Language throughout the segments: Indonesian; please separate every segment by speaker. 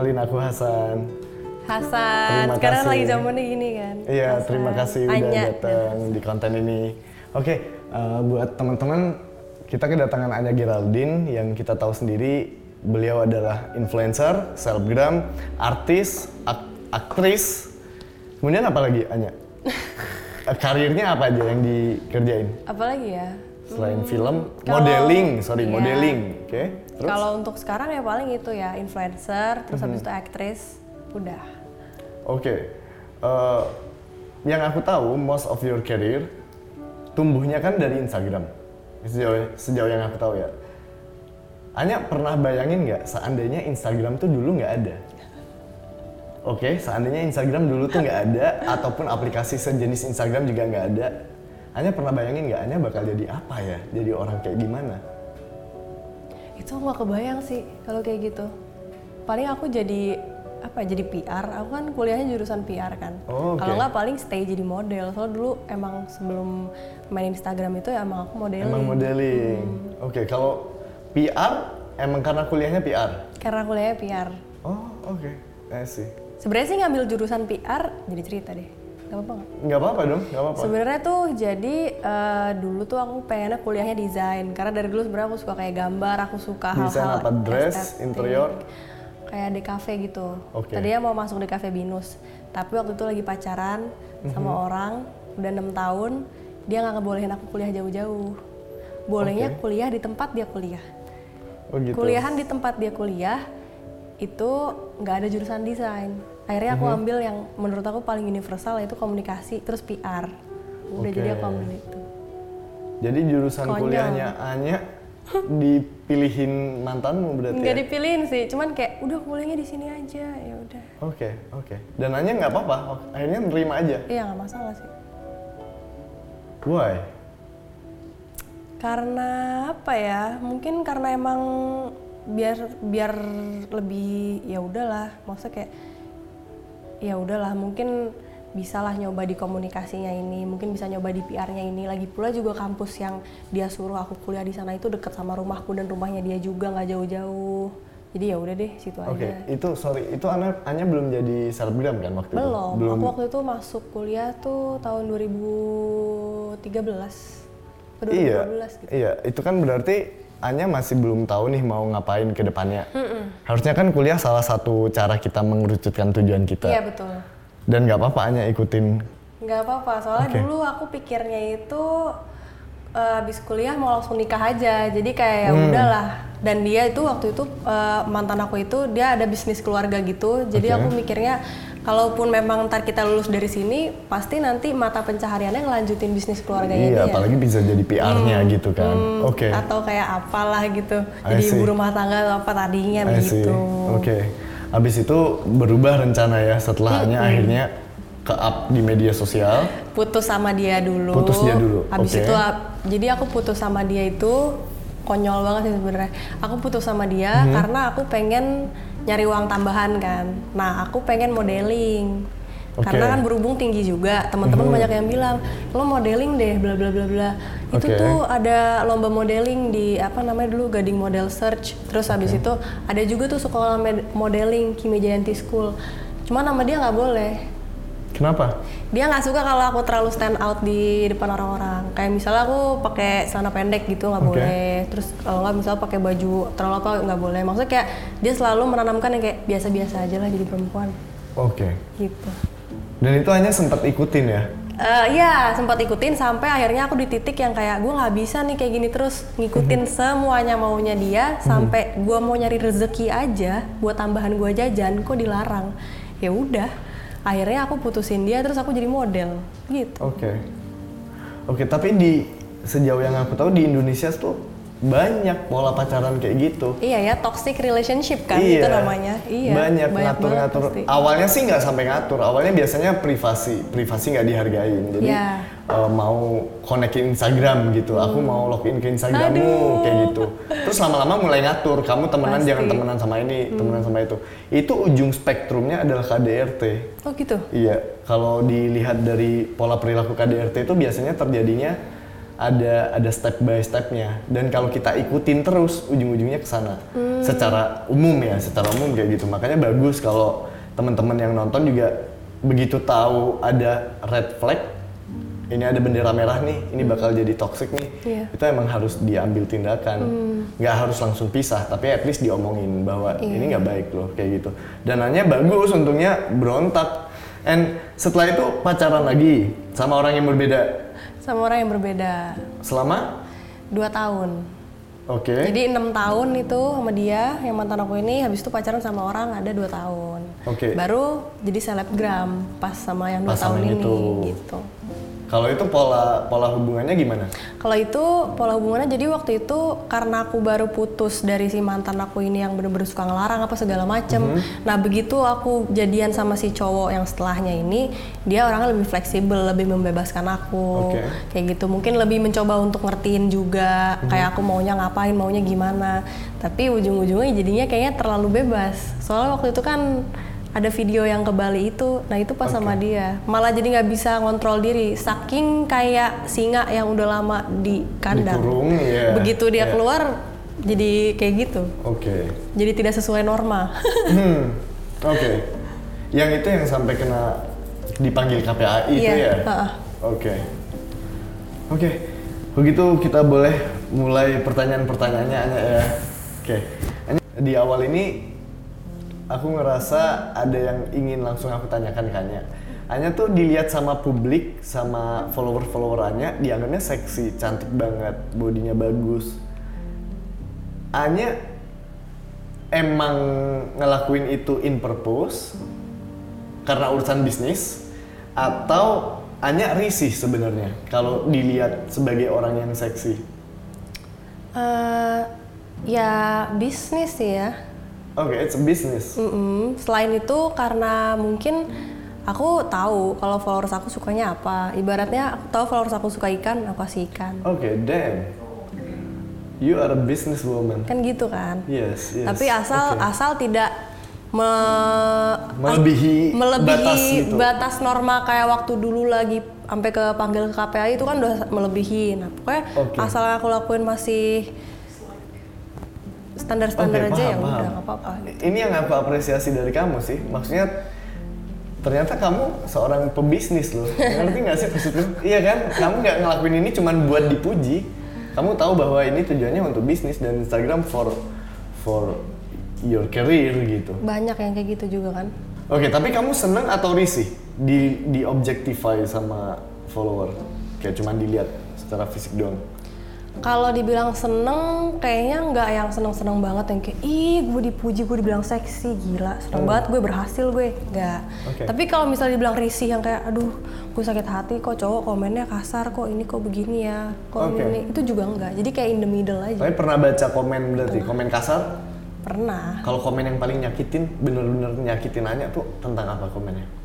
Speaker 1: kenalin aku Hasan.
Speaker 2: Hasan,
Speaker 1: Terima
Speaker 2: sekarang
Speaker 1: kasih.
Speaker 2: lagi zamannya gini kan.
Speaker 1: Iya,
Speaker 2: Hasan.
Speaker 1: terima kasih udah
Speaker 2: Anya.
Speaker 1: datang di konten ini. Oke, eh, buat teman-teman kita kedatangan Anya Geraldine yang kita tahu sendiri beliau adalah influencer, selebgram, artis, ak- aktris. Kemudian apa lagi Anya? Karirnya apa aja yang dikerjain?
Speaker 2: Apalagi ya?
Speaker 1: Selain film,
Speaker 2: kalau-
Speaker 1: modeling, sorry,
Speaker 2: iya.
Speaker 1: modeling. Oke. Terus?
Speaker 2: Kalau untuk sekarang ya paling itu ya influencer, terus
Speaker 1: Mhm.
Speaker 2: habis itu aktris, udah.
Speaker 1: Oke, Eh, yang aku tahu most of your career tumbuhnya kan dari Instagram. Sejauh, sejauh yang aku tahu ya. Anya pernah bayangin nggak seandainya Instagram tuh dulu nggak ada? Oke, seandainya Instagram dulu tuh nggak ada ataupun aplikasi sejenis Instagram juga nggak ada, Anya pernah bayangin nggak Anya bakal jadi apa ya? Jadi orang kayak gimana?
Speaker 2: Itu nggak kebayang sih kalau kayak gitu. Paling aku jadi apa? Jadi PR. Aku kan kuliahnya jurusan PR kan.
Speaker 1: Oh, oke.
Speaker 2: Kalau nggak paling stay jadi model. Soalnya dulu emang sebelum main Instagram itu ya emang aku modeling.
Speaker 1: Emang modeling. Oke, kalau PR emang karena kuliahnya PR.
Speaker 2: Karena kuliahnya PR.
Speaker 1: Oh, oke. I see.
Speaker 2: Sebenarnya sih ngambil jurusan PR jadi cerita deh. Gak apa-apa nggak?
Speaker 1: Nggak apa-apa dong, nggak apa-apa.
Speaker 2: Sebenarnya tuh jadi eh, dulu tuh aku pengennya kuliahnya desain karena dari dulu sebenarnya aku suka kayak gambar, aku suka
Speaker 1: Desain
Speaker 2: hal-hal
Speaker 1: apa? Dress,
Speaker 2: estetik.
Speaker 1: interior?
Speaker 2: kayak di cafe gitu.
Speaker 1: Oke.
Speaker 2: Tadinya mau masuk di cafe Binus, tapi waktu itu lagi pacaran sama orang udah enam tahun, dia nggak ngebolehin aku kuliah jauh-jauh. Bolehnya
Speaker 1: Oke.
Speaker 2: kuliah di tempat dia kuliah.
Speaker 1: Oh gitu.
Speaker 2: Kuliahan di tempat dia kuliah itu nggak ada jurusan desain. Akhirnya aku ambil yang menurut aku paling universal yaitu komunikasi terus PR. Udah
Speaker 1: Oke.
Speaker 2: jadi aku ambil itu.
Speaker 1: Jadi jurusan
Speaker 2: Konyol.
Speaker 1: kuliahnya Anya dipilihin mantanmu berarti
Speaker 2: Nggak
Speaker 1: ya?
Speaker 2: dipilihin sih, cuman kayak udah kuliahnya di sini aja ya udah.
Speaker 1: Oke, oke. Dan Anya nggak apa-apa, akhirnya nerima aja.
Speaker 2: Iya nggak masalah sih.
Speaker 1: Why?
Speaker 2: Karena apa ya? Mungkin karena emang biar biar lebih ya udahlah, maksudnya kayak ya udahlah mungkin bisalah nyoba di komunikasinya ini, mungkin bisa nyoba di PR-nya ini. Lagi pula juga kampus yang dia suruh aku kuliah di sana itu dekat sama rumahku dan rumahnya dia juga nggak jauh-jauh. Jadi ya udah deh situ
Speaker 1: Oke,
Speaker 2: aja.
Speaker 1: itu sorry, itu Anya, Anya belum jadi selebgram kan waktu itu?
Speaker 2: Belum. Aku waktu itu masuk kuliah tuh tahun 2013. Atau
Speaker 1: Iya,
Speaker 2: 2012 gitu.
Speaker 1: iya. Itu kan berarti Anya masih belum tahu nih mau ngapain ke depannya. Harusnya kan kuliah salah satu cara kita mengerucutkan tujuan kita.
Speaker 2: Iya betul.
Speaker 1: Dan nggak apa-apa Anya ikutin.
Speaker 2: Nggak apa-apa, soalnya
Speaker 1: Oke.
Speaker 2: dulu aku pikirnya itu eh, habis kuliah mau langsung nikah aja. Jadi kayak ya
Speaker 1: Hmm.
Speaker 2: udahlah. Dan dia itu waktu itu eh, mantan aku itu dia ada bisnis keluarga gitu. Jadi
Speaker 1: Oke.
Speaker 2: aku mikirnya kalaupun memang ntar kita lulus dari sini, pasti nanti mata pencahariannya ngelanjutin bisnis keluarganya
Speaker 1: Iya,
Speaker 2: dia.
Speaker 1: apalagi bisa jadi PR-nya gitu kan.
Speaker 2: Hmm,
Speaker 1: Oke.
Speaker 2: Atau kayak apalah gitu.
Speaker 1: I
Speaker 2: Jadi
Speaker 1: see.
Speaker 2: ibu rumah tangga atau apa tadinya
Speaker 1: I
Speaker 2: begitu.
Speaker 1: Oke. Habis itu berubah rencana ya setelah Anya akhirnya ke up di media sosial.
Speaker 2: putus sama dia dulu.
Speaker 1: Putus dia dulu,
Speaker 2: Habis
Speaker 1: oke.
Speaker 2: itu jadi aku putus sama dia itu konyol banget sih sebenarnya. Aku putus sama dia
Speaker 1: Mhm.
Speaker 2: karena aku pengen nyari uang tambahan kan. Nah, aku pengen modeling.
Speaker 1: Oke.
Speaker 2: Karena kan berhubung tinggi juga, teman-teman
Speaker 1: Mhm.
Speaker 2: banyak yang bilang, "Lo modeling deh, bla bla bla bla." Itu
Speaker 1: Oke.
Speaker 2: tuh ada lomba modeling di apa namanya dulu Gading Model Search. Terus habis itu ada juga tuh sekolah modeling Kimi Jayanti School. Cuma nama dia nggak boleh
Speaker 1: Kenapa?
Speaker 2: dia nggak suka kalau aku terlalu stand out di depan orang-orang kayak misalnya aku pakai celana pendek gitu nggak
Speaker 1: Oke.
Speaker 2: boleh terus kalau nggak misalnya pakai baju terlalu apa nggak boleh maksudnya kayak dia selalu menanamkan yang kayak biasa-biasa aja lah jadi perempuan
Speaker 1: Oke.
Speaker 2: gitu
Speaker 1: Dan itu hanya sempat ikutin ya.
Speaker 2: Eh Iya, sempat ikutin sampai akhirnya aku di titik yang kayak gue nggak bisa nih kayak gini terus ngikutin semuanya maunya dia sampai gue mau nyari rezeki aja buat tambahan gue jajan kok dilarang. Ya udah, akhirnya aku putusin dia terus aku jadi model gitu.
Speaker 1: Oke. Oke, tapi di sejauh yang aku tahu di Indonesia tuh banyak pola pacaran kayak gitu.
Speaker 2: Iya ya, toxic relationship kan
Speaker 1: iya.
Speaker 2: itu namanya. Iya.
Speaker 1: Banyak ngatur-ngatur. Awalnya sih nggak sampai ngatur. Awalnya biasanya privasi, privasi nggak dihargain. Jadi
Speaker 2: Iya.
Speaker 1: eh, mau konekin Instagram gitu. Aku mau login ke Instagrammu kayak gitu. Terus lama-lama mulai ngatur. Kamu temenan
Speaker 2: Pasti.
Speaker 1: jangan temenan sama ini, temenan sama itu. Itu ujung spektrumnya adalah KDRT.
Speaker 2: Oh gitu.
Speaker 1: Iya, kalau dilihat dari pola perilaku KDRT itu biasanya terjadinya ada ada step by stepnya. Dan kalau kita ikutin terus ujung-ujungnya ke sana. Secara umum ya secara umum kayak gitu. Makanya bagus kalau teman-teman yang nonton juga begitu tahu ada red flag ini ada bendera merah nih ini bakal jadi toxic nih.
Speaker 2: Iya.
Speaker 1: itu emang harus diambil tindakan. Nggak harus langsung pisah tapi at least diomongin bahwa ini nggak baik loh kayak gitu. Dan hanya bagus untungnya berontak. And setelah itu pacaran lagi sama orang yang berbeda
Speaker 2: Sama orang yang berbeda.
Speaker 1: selama
Speaker 2: Dua tahun.
Speaker 1: oke
Speaker 2: Jadi enam tahun itu sama dia yang mantan aku ini habis itu pacaran sama orang ada dua tahun.
Speaker 1: Oke.
Speaker 2: Baru jadi selebgram pas sama yang dua tahun ini
Speaker 1: itu.
Speaker 2: gitu.
Speaker 1: Kalau itu pola pola hubungannya gimana
Speaker 2: Kalau itu pola hubungannya jadi waktu itu karena aku baru putus dari si mantan aku ini yang bener-bener suka ngelarang apa segala macem.
Speaker 1: Mhm.
Speaker 2: Nah begitu aku jadian sama si cowok yang setelahnya ini dia orangnya lebih fleksibel, lebih membebaskan aku.
Speaker 1: Oke.
Speaker 2: Kayak gitu mungkin lebih mencoba untuk ngertiin juga
Speaker 1: Mhm.
Speaker 2: kayak aku maunya ngapain, maunya gimana. Tapi ujung-ujungnya jadinya kayaknya terlalu bebas. Soalnya waktu itu kan ada video yang ke Bali itu, nah itu pas sama dia, malah jadi nggak bisa ngontrol diri, saking kayak singa yang udah lama di kandang.
Speaker 1: Dikurung, iya.
Speaker 2: Begitu dia
Speaker 1: Iya.
Speaker 2: keluar, jadi kayak gitu,
Speaker 1: oke
Speaker 2: jadi tidak sesuai norma.
Speaker 1: Hmm, oke. Yang itu yang sampai kena dipanggil KPAI itu
Speaker 2: Iya,
Speaker 1: ya? Oke. Oke. Begitu kita boleh mulai pertanyaan-pertanyaannya Anya ya. Oke. Anya, di awal ini aku ngerasa ada yang ingin langsung aku tanyakan ke Anya. Anya tuh dilihat sama publik, sama follower-follower Anya, dianggapnya seksi, cantik banget, bodinya bagus. Anya emang ngelakuin itu in purpose karena urusan bisnis atau Anya risih sebenarnya kalau dilihat sebagai orang yang seksi.
Speaker 2: Eh, ya bisnis sih ya.
Speaker 1: Oke, it's a business.
Speaker 2: Mm-mm. Selain itu karena mungkin aku tahu kalau followers aku sukanya apa. Ibaratnya aku tahu followers aku suka ikan, aku kasih ikan.
Speaker 1: Oke, damn. You are a businesswoman.
Speaker 2: Kan gitu kan.
Speaker 1: Yes, yes.
Speaker 2: Tapi asal
Speaker 1: Oke.
Speaker 2: asal tidak me-
Speaker 1: melebihi,
Speaker 2: melebihi
Speaker 1: batas gitu.
Speaker 2: batas norma kayak waktu dulu lagi sampai ke panggil ke KPI itu kan udah melebihi. Nah, pokoknya
Speaker 1: Oke.
Speaker 2: asal aku lakuin masih standar-standar
Speaker 1: Oke,
Speaker 2: aja ya
Speaker 1: paham,
Speaker 2: udah
Speaker 1: paham.
Speaker 2: nggak apa-apa.
Speaker 1: Ini yang aku apresiasi dari kamu sih. Maksudnya ternyata kamu seorang pebisnis loh. Ngerti nggak sih maksudku? Iya kan? Kamu nggak ngelakuin ini cuman buat dipuji. Kamu tahu bahwa ini tujuannya untuk bisnis dan Instagram for for your career gitu.
Speaker 2: Banyak yang kayak gitu juga kan.
Speaker 1: Oke, tapi kamu seneng atau risih di di objectify sama follower? Kayak cuman dilihat secara fisik doang.
Speaker 2: Kalau dibilang seneng, kayaknya nggak yang seneng-seneng banget yang kayak ih gue dipuji, gue dibilang seksi, gila, seneng banget gue berhasil gue, nggak.
Speaker 1: Oke.
Speaker 2: Tapi kalau misalnya dibilang risih yang kayak aduh gue sakit hati kok cowok komennya kasar kok ini kok begini ya, kok
Speaker 1: Oke.
Speaker 2: ini itu juga enggak. Jadi kayak in the middle aja.
Speaker 1: Tapi pernah baca komen berarti komen kasar?
Speaker 2: Pernah.
Speaker 1: Kalau komen yang paling nyakitin, bener-bener nyakitin Anya tuh tentang apa komennya?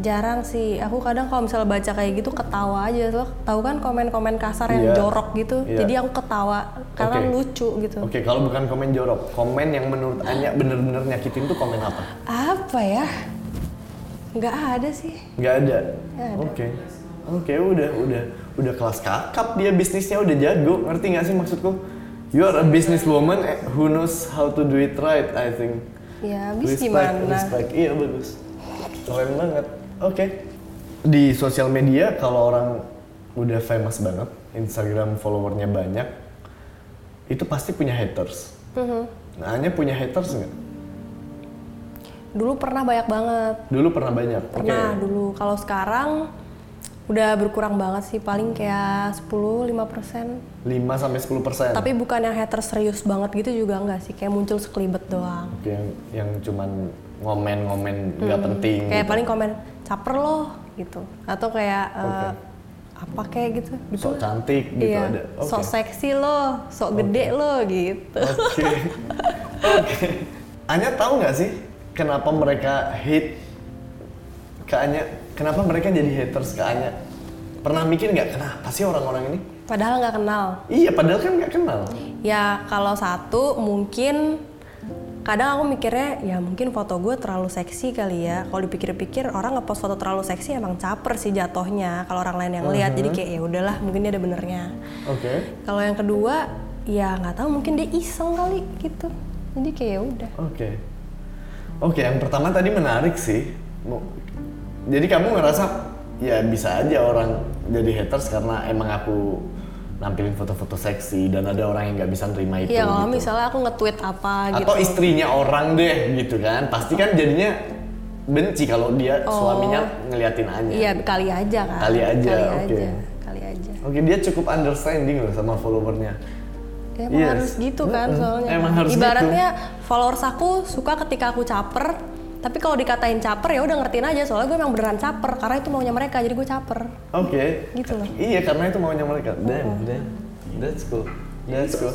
Speaker 2: Jarang sih. Aku kadang kalau misalnya baca kayak gitu ketawa aja loh. Tahu kan komen-komen kasar yang
Speaker 1: Iya.
Speaker 2: jorok gitu.
Speaker 1: Iya.
Speaker 2: Jadi aku ketawa karena
Speaker 1: Oke.
Speaker 2: lucu gitu.
Speaker 1: Oke, kalau bukan komen jorok, komen yang menurut Anya bener-bener nyakitin tuh komen apa?
Speaker 2: Apa ya? Nggak ada sih.
Speaker 1: Nggak ada. Oke. Oke, udah, udah, udah kelas kakap dia bisnisnya udah jago. Ngerti nggak sih maksudku? You are a businesswoman eh, who knows how to do it right, I think.
Speaker 2: Ya, habis
Speaker 1: respect,
Speaker 2: gimana?
Speaker 1: respect. Iya bagus. Keren banget. Oke. Di sosial media kalau orang udah famous banget, Instagram followernya banyak, itu pasti punya haters.
Speaker 2: Mhm.
Speaker 1: Nah, Anya punya haters nggak?
Speaker 2: Dulu pernah banyak banget.
Speaker 1: Dulu pernah banyak.
Speaker 2: Pernah dulu. Kalau sekarang udah berkurang banget sih, paling kayak 10 5%.
Speaker 1: 5 sampai 10 persen.
Speaker 2: Tapi bukan yang hater serius banget gitu juga enggak sih, kayak muncul sekelibet doang.
Speaker 1: yang yang cuman ngomen-ngomen nggak penting.
Speaker 2: Hmm. Kayak
Speaker 1: gitu.
Speaker 2: paling komen caper loh gitu. Atau kayak
Speaker 1: Oke.
Speaker 2: apa kayak gitu.
Speaker 1: sok cantik gitu
Speaker 2: iya,
Speaker 1: ada. Oke.
Speaker 2: sok seksi loh, sok gede loh gitu.
Speaker 1: Oke. Oke. Anya tahu nggak sih kenapa mereka hate ke Anya? Kenapa mereka jadi haters ke Anya? Pernah mikir nggak kenapa sih orang-orang ini?
Speaker 2: Padahal nggak kenal.
Speaker 1: Iya, padahal kan nggak kenal.
Speaker 2: Ya kalau satu mungkin kadang aku mikirnya ya mungkin foto gue terlalu seksi kali ya kalau dipikir-pikir orang ngepost foto terlalu seksi emang caper sih jatuhnya kalau orang lain yang lihat jadi kayak ya udahlah mungkin dia ada benernya
Speaker 1: Oke.
Speaker 2: kalau yang kedua ya nggak tahu mungkin dia iseng kali gitu jadi kayak ya udah
Speaker 1: Oke. Oke, yang pertama tadi menarik sih. Jadi kamu ngerasa ya bisa aja orang jadi haters karena emang aku nampilin foto-foto seksi dan ada orang yang nggak bisa nerima itu.
Speaker 2: Iya kalau
Speaker 1: gitu.
Speaker 2: misalnya aku nge-tweet apa gitu
Speaker 1: Atau istrinya orang deh gitu kan. Pasti kan jadinya benci kalau dia suaminya ngeliatin Anya.
Speaker 2: Oh. iya kali aja kan
Speaker 1: Kali aja,
Speaker 2: kali
Speaker 1: oke.
Speaker 2: aja kali aja
Speaker 1: Oke, dia cukup understanding loh sama followernya.
Speaker 2: Ya, emang
Speaker 1: Yes.
Speaker 2: harus gitu kan soalnya.
Speaker 1: Emang harus gitu.
Speaker 2: Ibaratnya followers aku suka ketika aku caper, tapi kalau dikatain caper ya udah ngertiin aja soalnya gue emang beneran caper karena itu maunya mereka jadi gue caper.
Speaker 1: Oke.
Speaker 2: Gitu loh.
Speaker 1: Iya, karena itu maunya mereka. Damn, damn. That's cool. That's cool.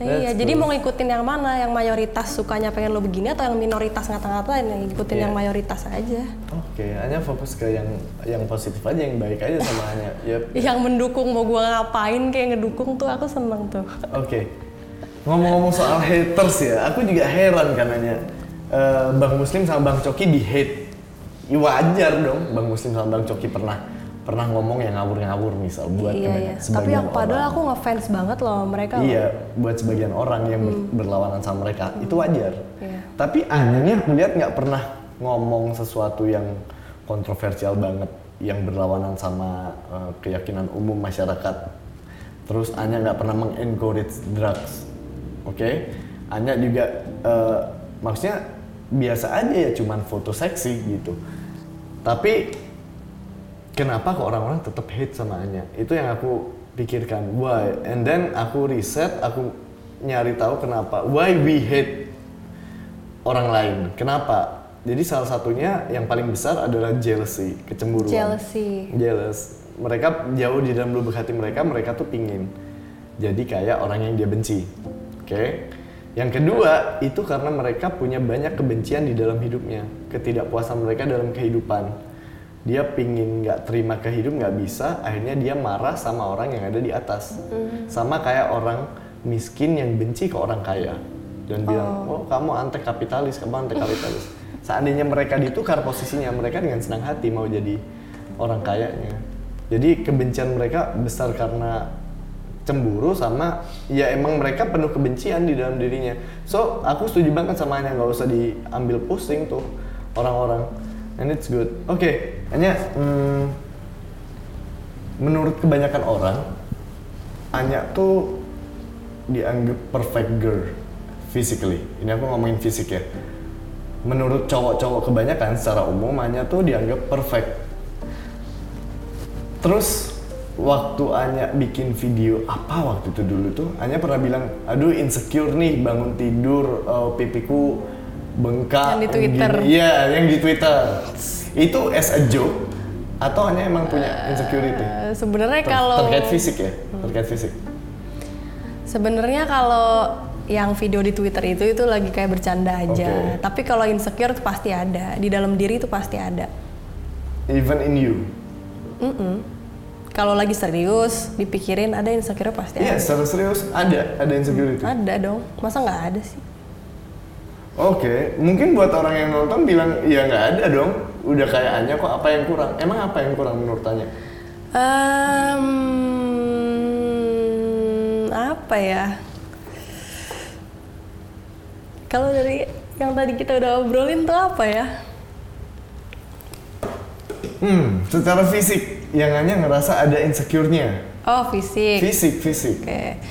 Speaker 2: iya,
Speaker 1: That's
Speaker 2: jadi
Speaker 1: cool.
Speaker 2: mau ngikutin yang mana? Yang mayoritas sukanya pengen lo begini atau yang minoritas ngata-ngatain? Yang ngikutin
Speaker 1: Iya.
Speaker 2: yang mayoritas aja.
Speaker 1: Oke, hanya fokus ke yang yang positif aja, yang baik aja sama hanya. Yep.
Speaker 2: Yang mendukung mau gue ngapain kayak ngedukung tuh aku seneng tuh.
Speaker 1: Oke. Ngomong-ngomong soal haters ya, aku juga heran karena Bang Muslim sama Bang Coki di hate. Ya wajar dong, Bang Muslim sama Bang Coki pernah pernah ngomong yang ngawur-ngawur misal buat
Speaker 2: iya, iya. Tapi aku padahal
Speaker 1: orang.
Speaker 2: aku ngefans banget loh sama mereka. loh.
Speaker 1: Iya, buat sebagian orang yang ber- berlawanan sama mereka itu wajar.
Speaker 2: Iya.
Speaker 1: Tapi Anya aku lihat nggak pernah ngomong sesuatu yang kontroversial banget, yang berlawanan sama eh, keyakinan umum masyarakat. Terus Anya nggak pernah mengencourage drugs, oke? Anya juga eh, maksudnya biasa aja ya, cuman foto seksi gitu. Tapi kenapa kok orang-orang tetap hate sama Anya? Itu yang aku pikirkan. Why? And then aku riset, aku nyari tahu kenapa. Why we hate orang lain? Kenapa? Jadi salah satunya yang paling besar adalah jealousy, kecemburuan.
Speaker 2: Jealousy.
Speaker 1: Jealous. Mereka jauh di dalam lubuk hati mereka, mereka tuh pingin jadi kayak orang yang dia benci. Oke? Yang kedua, itu karena mereka punya banyak kebencian di dalam hidupnya, ketidakpuasan mereka dalam kehidupan. Dia pingin nggak terima ke hidup nggak bisa, akhirnya dia marah sama orang yang ada di atas. Sama kayak orang miskin yang benci ke orang kaya dan bilang, oh kamu anti kapitalis, kamu anti kapitalis. Seandainya mereka ditukar posisinya, mereka dengan senang hati mau jadi orang kayanya. Jadi kebencian mereka besar karena cemburu sama ya emang mereka penuh kebencian di dalam dirinya. So aku setuju banget sama Anya nggak usah diambil pusing tuh orang-orang. And it's good. Oke, Anya, hmm, menurut kebanyakan orang, Anya tuh dianggap perfect girl physically. Ini aku ngomongin fisik ya. Menurut cowok-cowok kebanyakan secara umum Anya tuh dianggap perfect. Terus waktu Anya bikin video apa waktu itu dulu tuh Anya pernah bilang aduh insecure nih bangun tidur eh, pipiku bengkak
Speaker 2: Yang di Twitter.
Speaker 1: gini." iya yang di Twitter itu as a joke atau Anya emang punya insecurity
Speaker 2: Eh, Sebenarnya
Speaker 1: Ter-
Speaker 2: kalau
Speaker 1: terkait fisik ya terkait fisik
Speaker 2: Sebenarnya kalau yang video di Twitter itu itu lagi kayak bercanda aja.
Speaker 1: Oke.
Speaker 2: Tapi kalau insecure itu pasti ada. Di dalam diri itu pasti ada.
Speaker 1: even in you
Speaker 2: Mm-mm. Kalau lagi serius, dipikirin ada insecure pasti
Speaker 1: iya
Speaker 2: ada.
Speaker 1: secara serius ada ada insecurity
Speaker 2: Ada dong. Masa nggak ada sih?
Speaker 1: Oke, mungkin buat orang yang nonton bilang ya nggak ada dong. Udah kayak Anya kok apa yang kurang? Emang apa yang kurang menurut Anya?
Speaker 2: Em, apa ya? Kalau dari yang tadi kita udah obrolin tuh apa ya?
Speaker 1: Hmm, secara fisik yang Anya ngerasa ada insecure-nya.
Speaker 2: Oh fisik.
Speaker 1: Fisik, fisik.
Speaker 2: Oke.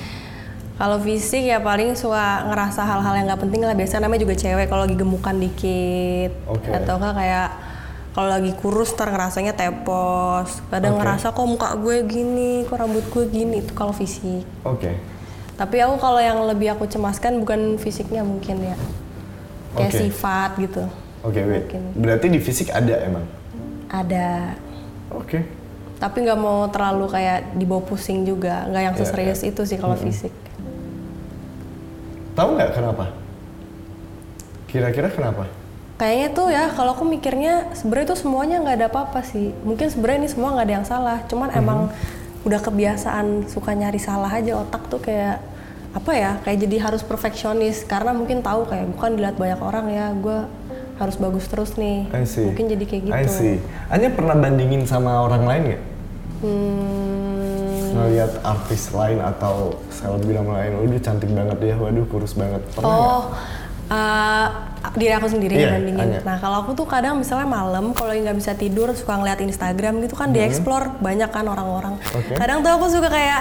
Speaker 2: Kalau fisik ya paling suka ngerasa hal-hal yang nggak penting lah. Biasanya namanya juga cewek kalau lagi gemukan dikit.
Speaker 1: Oke.
Speaker 2: Atau enggak kayak kalau lagi kurus ntar ngerasanya tepos. Kadang
Speaker 1: Oke.
Speaker 2: ngerasa kok muka gue gini, kok rambut gue gini. Itu kalau fisik.
Speaker 1: Oke.
Speaker 2: Tapi aku kalau yang lebih aku cemaskan bukan fisiknya mungkin ya. Kayak
Speaker 1: Oke.
Speaker 2: sifat gitu.
Speaker 1: Oke, wait.
Speaker 2: Mungkin.
Speaker 1: Berarti di fisik ada emang.
Speaker 2: Ada.
Speaker 1: Oke.
Speaker 2: Tapi nggak mau terlalu kayak dibawa pusing juga. Nggak yang
Speaker 1: Iya,
Speaker 2: seserius
Speaker 1: iya.
Speaker 2: itu sih kalau fisik.
Speaker 1: Tahu nggak kenapa? Kira-kira kenapa?
Speaker 2: Kayaknya tuh ya kalau aku mikirnya sebenarnya tuh semuanya nggak ada apa-apa sih. Mungkin sebenarnya ini semua nggak ada yang salah. Cuman emang udah kebiasaan suka nyari salah aja otak tuh kayak apa ya kayak jadi harus perfeksionis karena mungkin tahu kayak bukan dilihat banyak orang ya gue harus bagus terus nih
Speaker 1: I see.
Speaker 2: mungkin jadi kayak gitu
Speaker 1: I see. Anya pernah bandingin sama orang lain nggak?
Speaker 2: Hmm,
Speaker 1: Ngeliat artis lain atau selebgram lain, waduh cantik banget dia, waduh kurus banget. Pernah
Speaker 2: oh eh, diri aku sendiri
Speaker 1: Iya,
Speaker 2: bandingin
Speaker 1: Anya.
Speaker 2: nah kalau aku tuh kadang misalnya malam kalau nggak bisa tidur suka ngeliat Instagram gitu kan dieksplor banyak kan orang-orang
Speaker 1: Hmm. Oke.
Speaker 2: kadang tuh aku suka kayak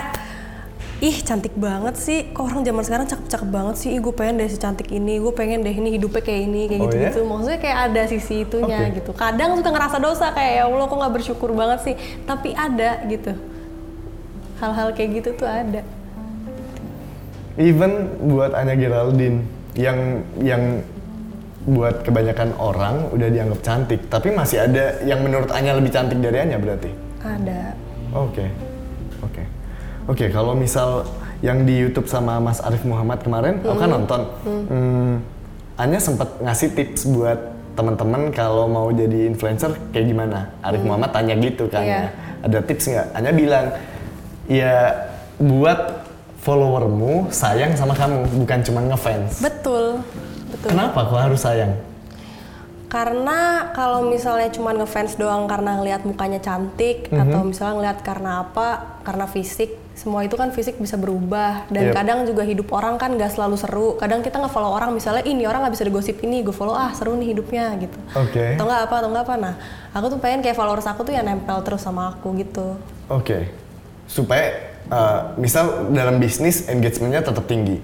Speaker 2: ih cantik banget sih. Kok orang zaman sekarang cakep-cakep banget sih? Ih gue pengen deh secantik ini. Gue pengen deh ini hidupnya kayak ini kayak
Speaker 1: Oh,
Speaker 2: gitu-gitu.
Speaker 1: Ya?
Speaker 2: maksudnya kayak ada sisi itunya
Speaker 1: Oke.
Speaker 2: gitu. Kadang suka ngerasa dosa kayak ya Allah kok nggak bersyukur banget sih? Tapi ada gitu. Hal-hal kayak gitu tuh ada.
Speaker 1: Even buat Anya Geraldine yang yang buat kebanyakan orang udah dianggap cantik, tapi masih ada yang menurut Anya lebih cantik dari Anya berarti.
Speaker 2: ada.
Speaker 1: Oke, oke, oke. Kalau misal yang di YouTube sama Mas Arif Muhammad kemarin, aku kan nonton. Hmm, Anya sempat ngasih tips buat teman-teman kalau mau jadi influencer kayak gimana. Arif Muhammad tanya gitu kan,
Speaker 2: Iya.
Speaker 1: ya. ada tips nggak? Anya bilang, ya buat followermu sayang sama kamu, bukan cuma ngefans.
Speaker 2: betul betul
Speaker 1: Kenapa kok harus sayang?
Speaker 2: Karena kalau misalnya cuma ngefans doang karena ngelihat mukanya cantik
Speaker 1: Mhm.
Speaker 2: atau misalnya ngelihat karena apa? Karena fisik, semua itu kan fisik bisa berubah dan
Speaker 1: Yep.
Speaker 2: kadang juga hidup orang kan gak selalu seru. Kadang kita nge-follow orang misalnya ini orang nggak bisa digosip ini, gue follow ah seru nih hidupnya gitu.
Speaker 1: Oke.
Speaker 2: Atau nggak apa atau nggak apa. Nah, aku tuh pengen kayak followers aku tuh yang nempel terus sama aku gitu.
Speaker 1: Oke, supaya uh, misal dalam bisnis engagementnya tetap tinggi.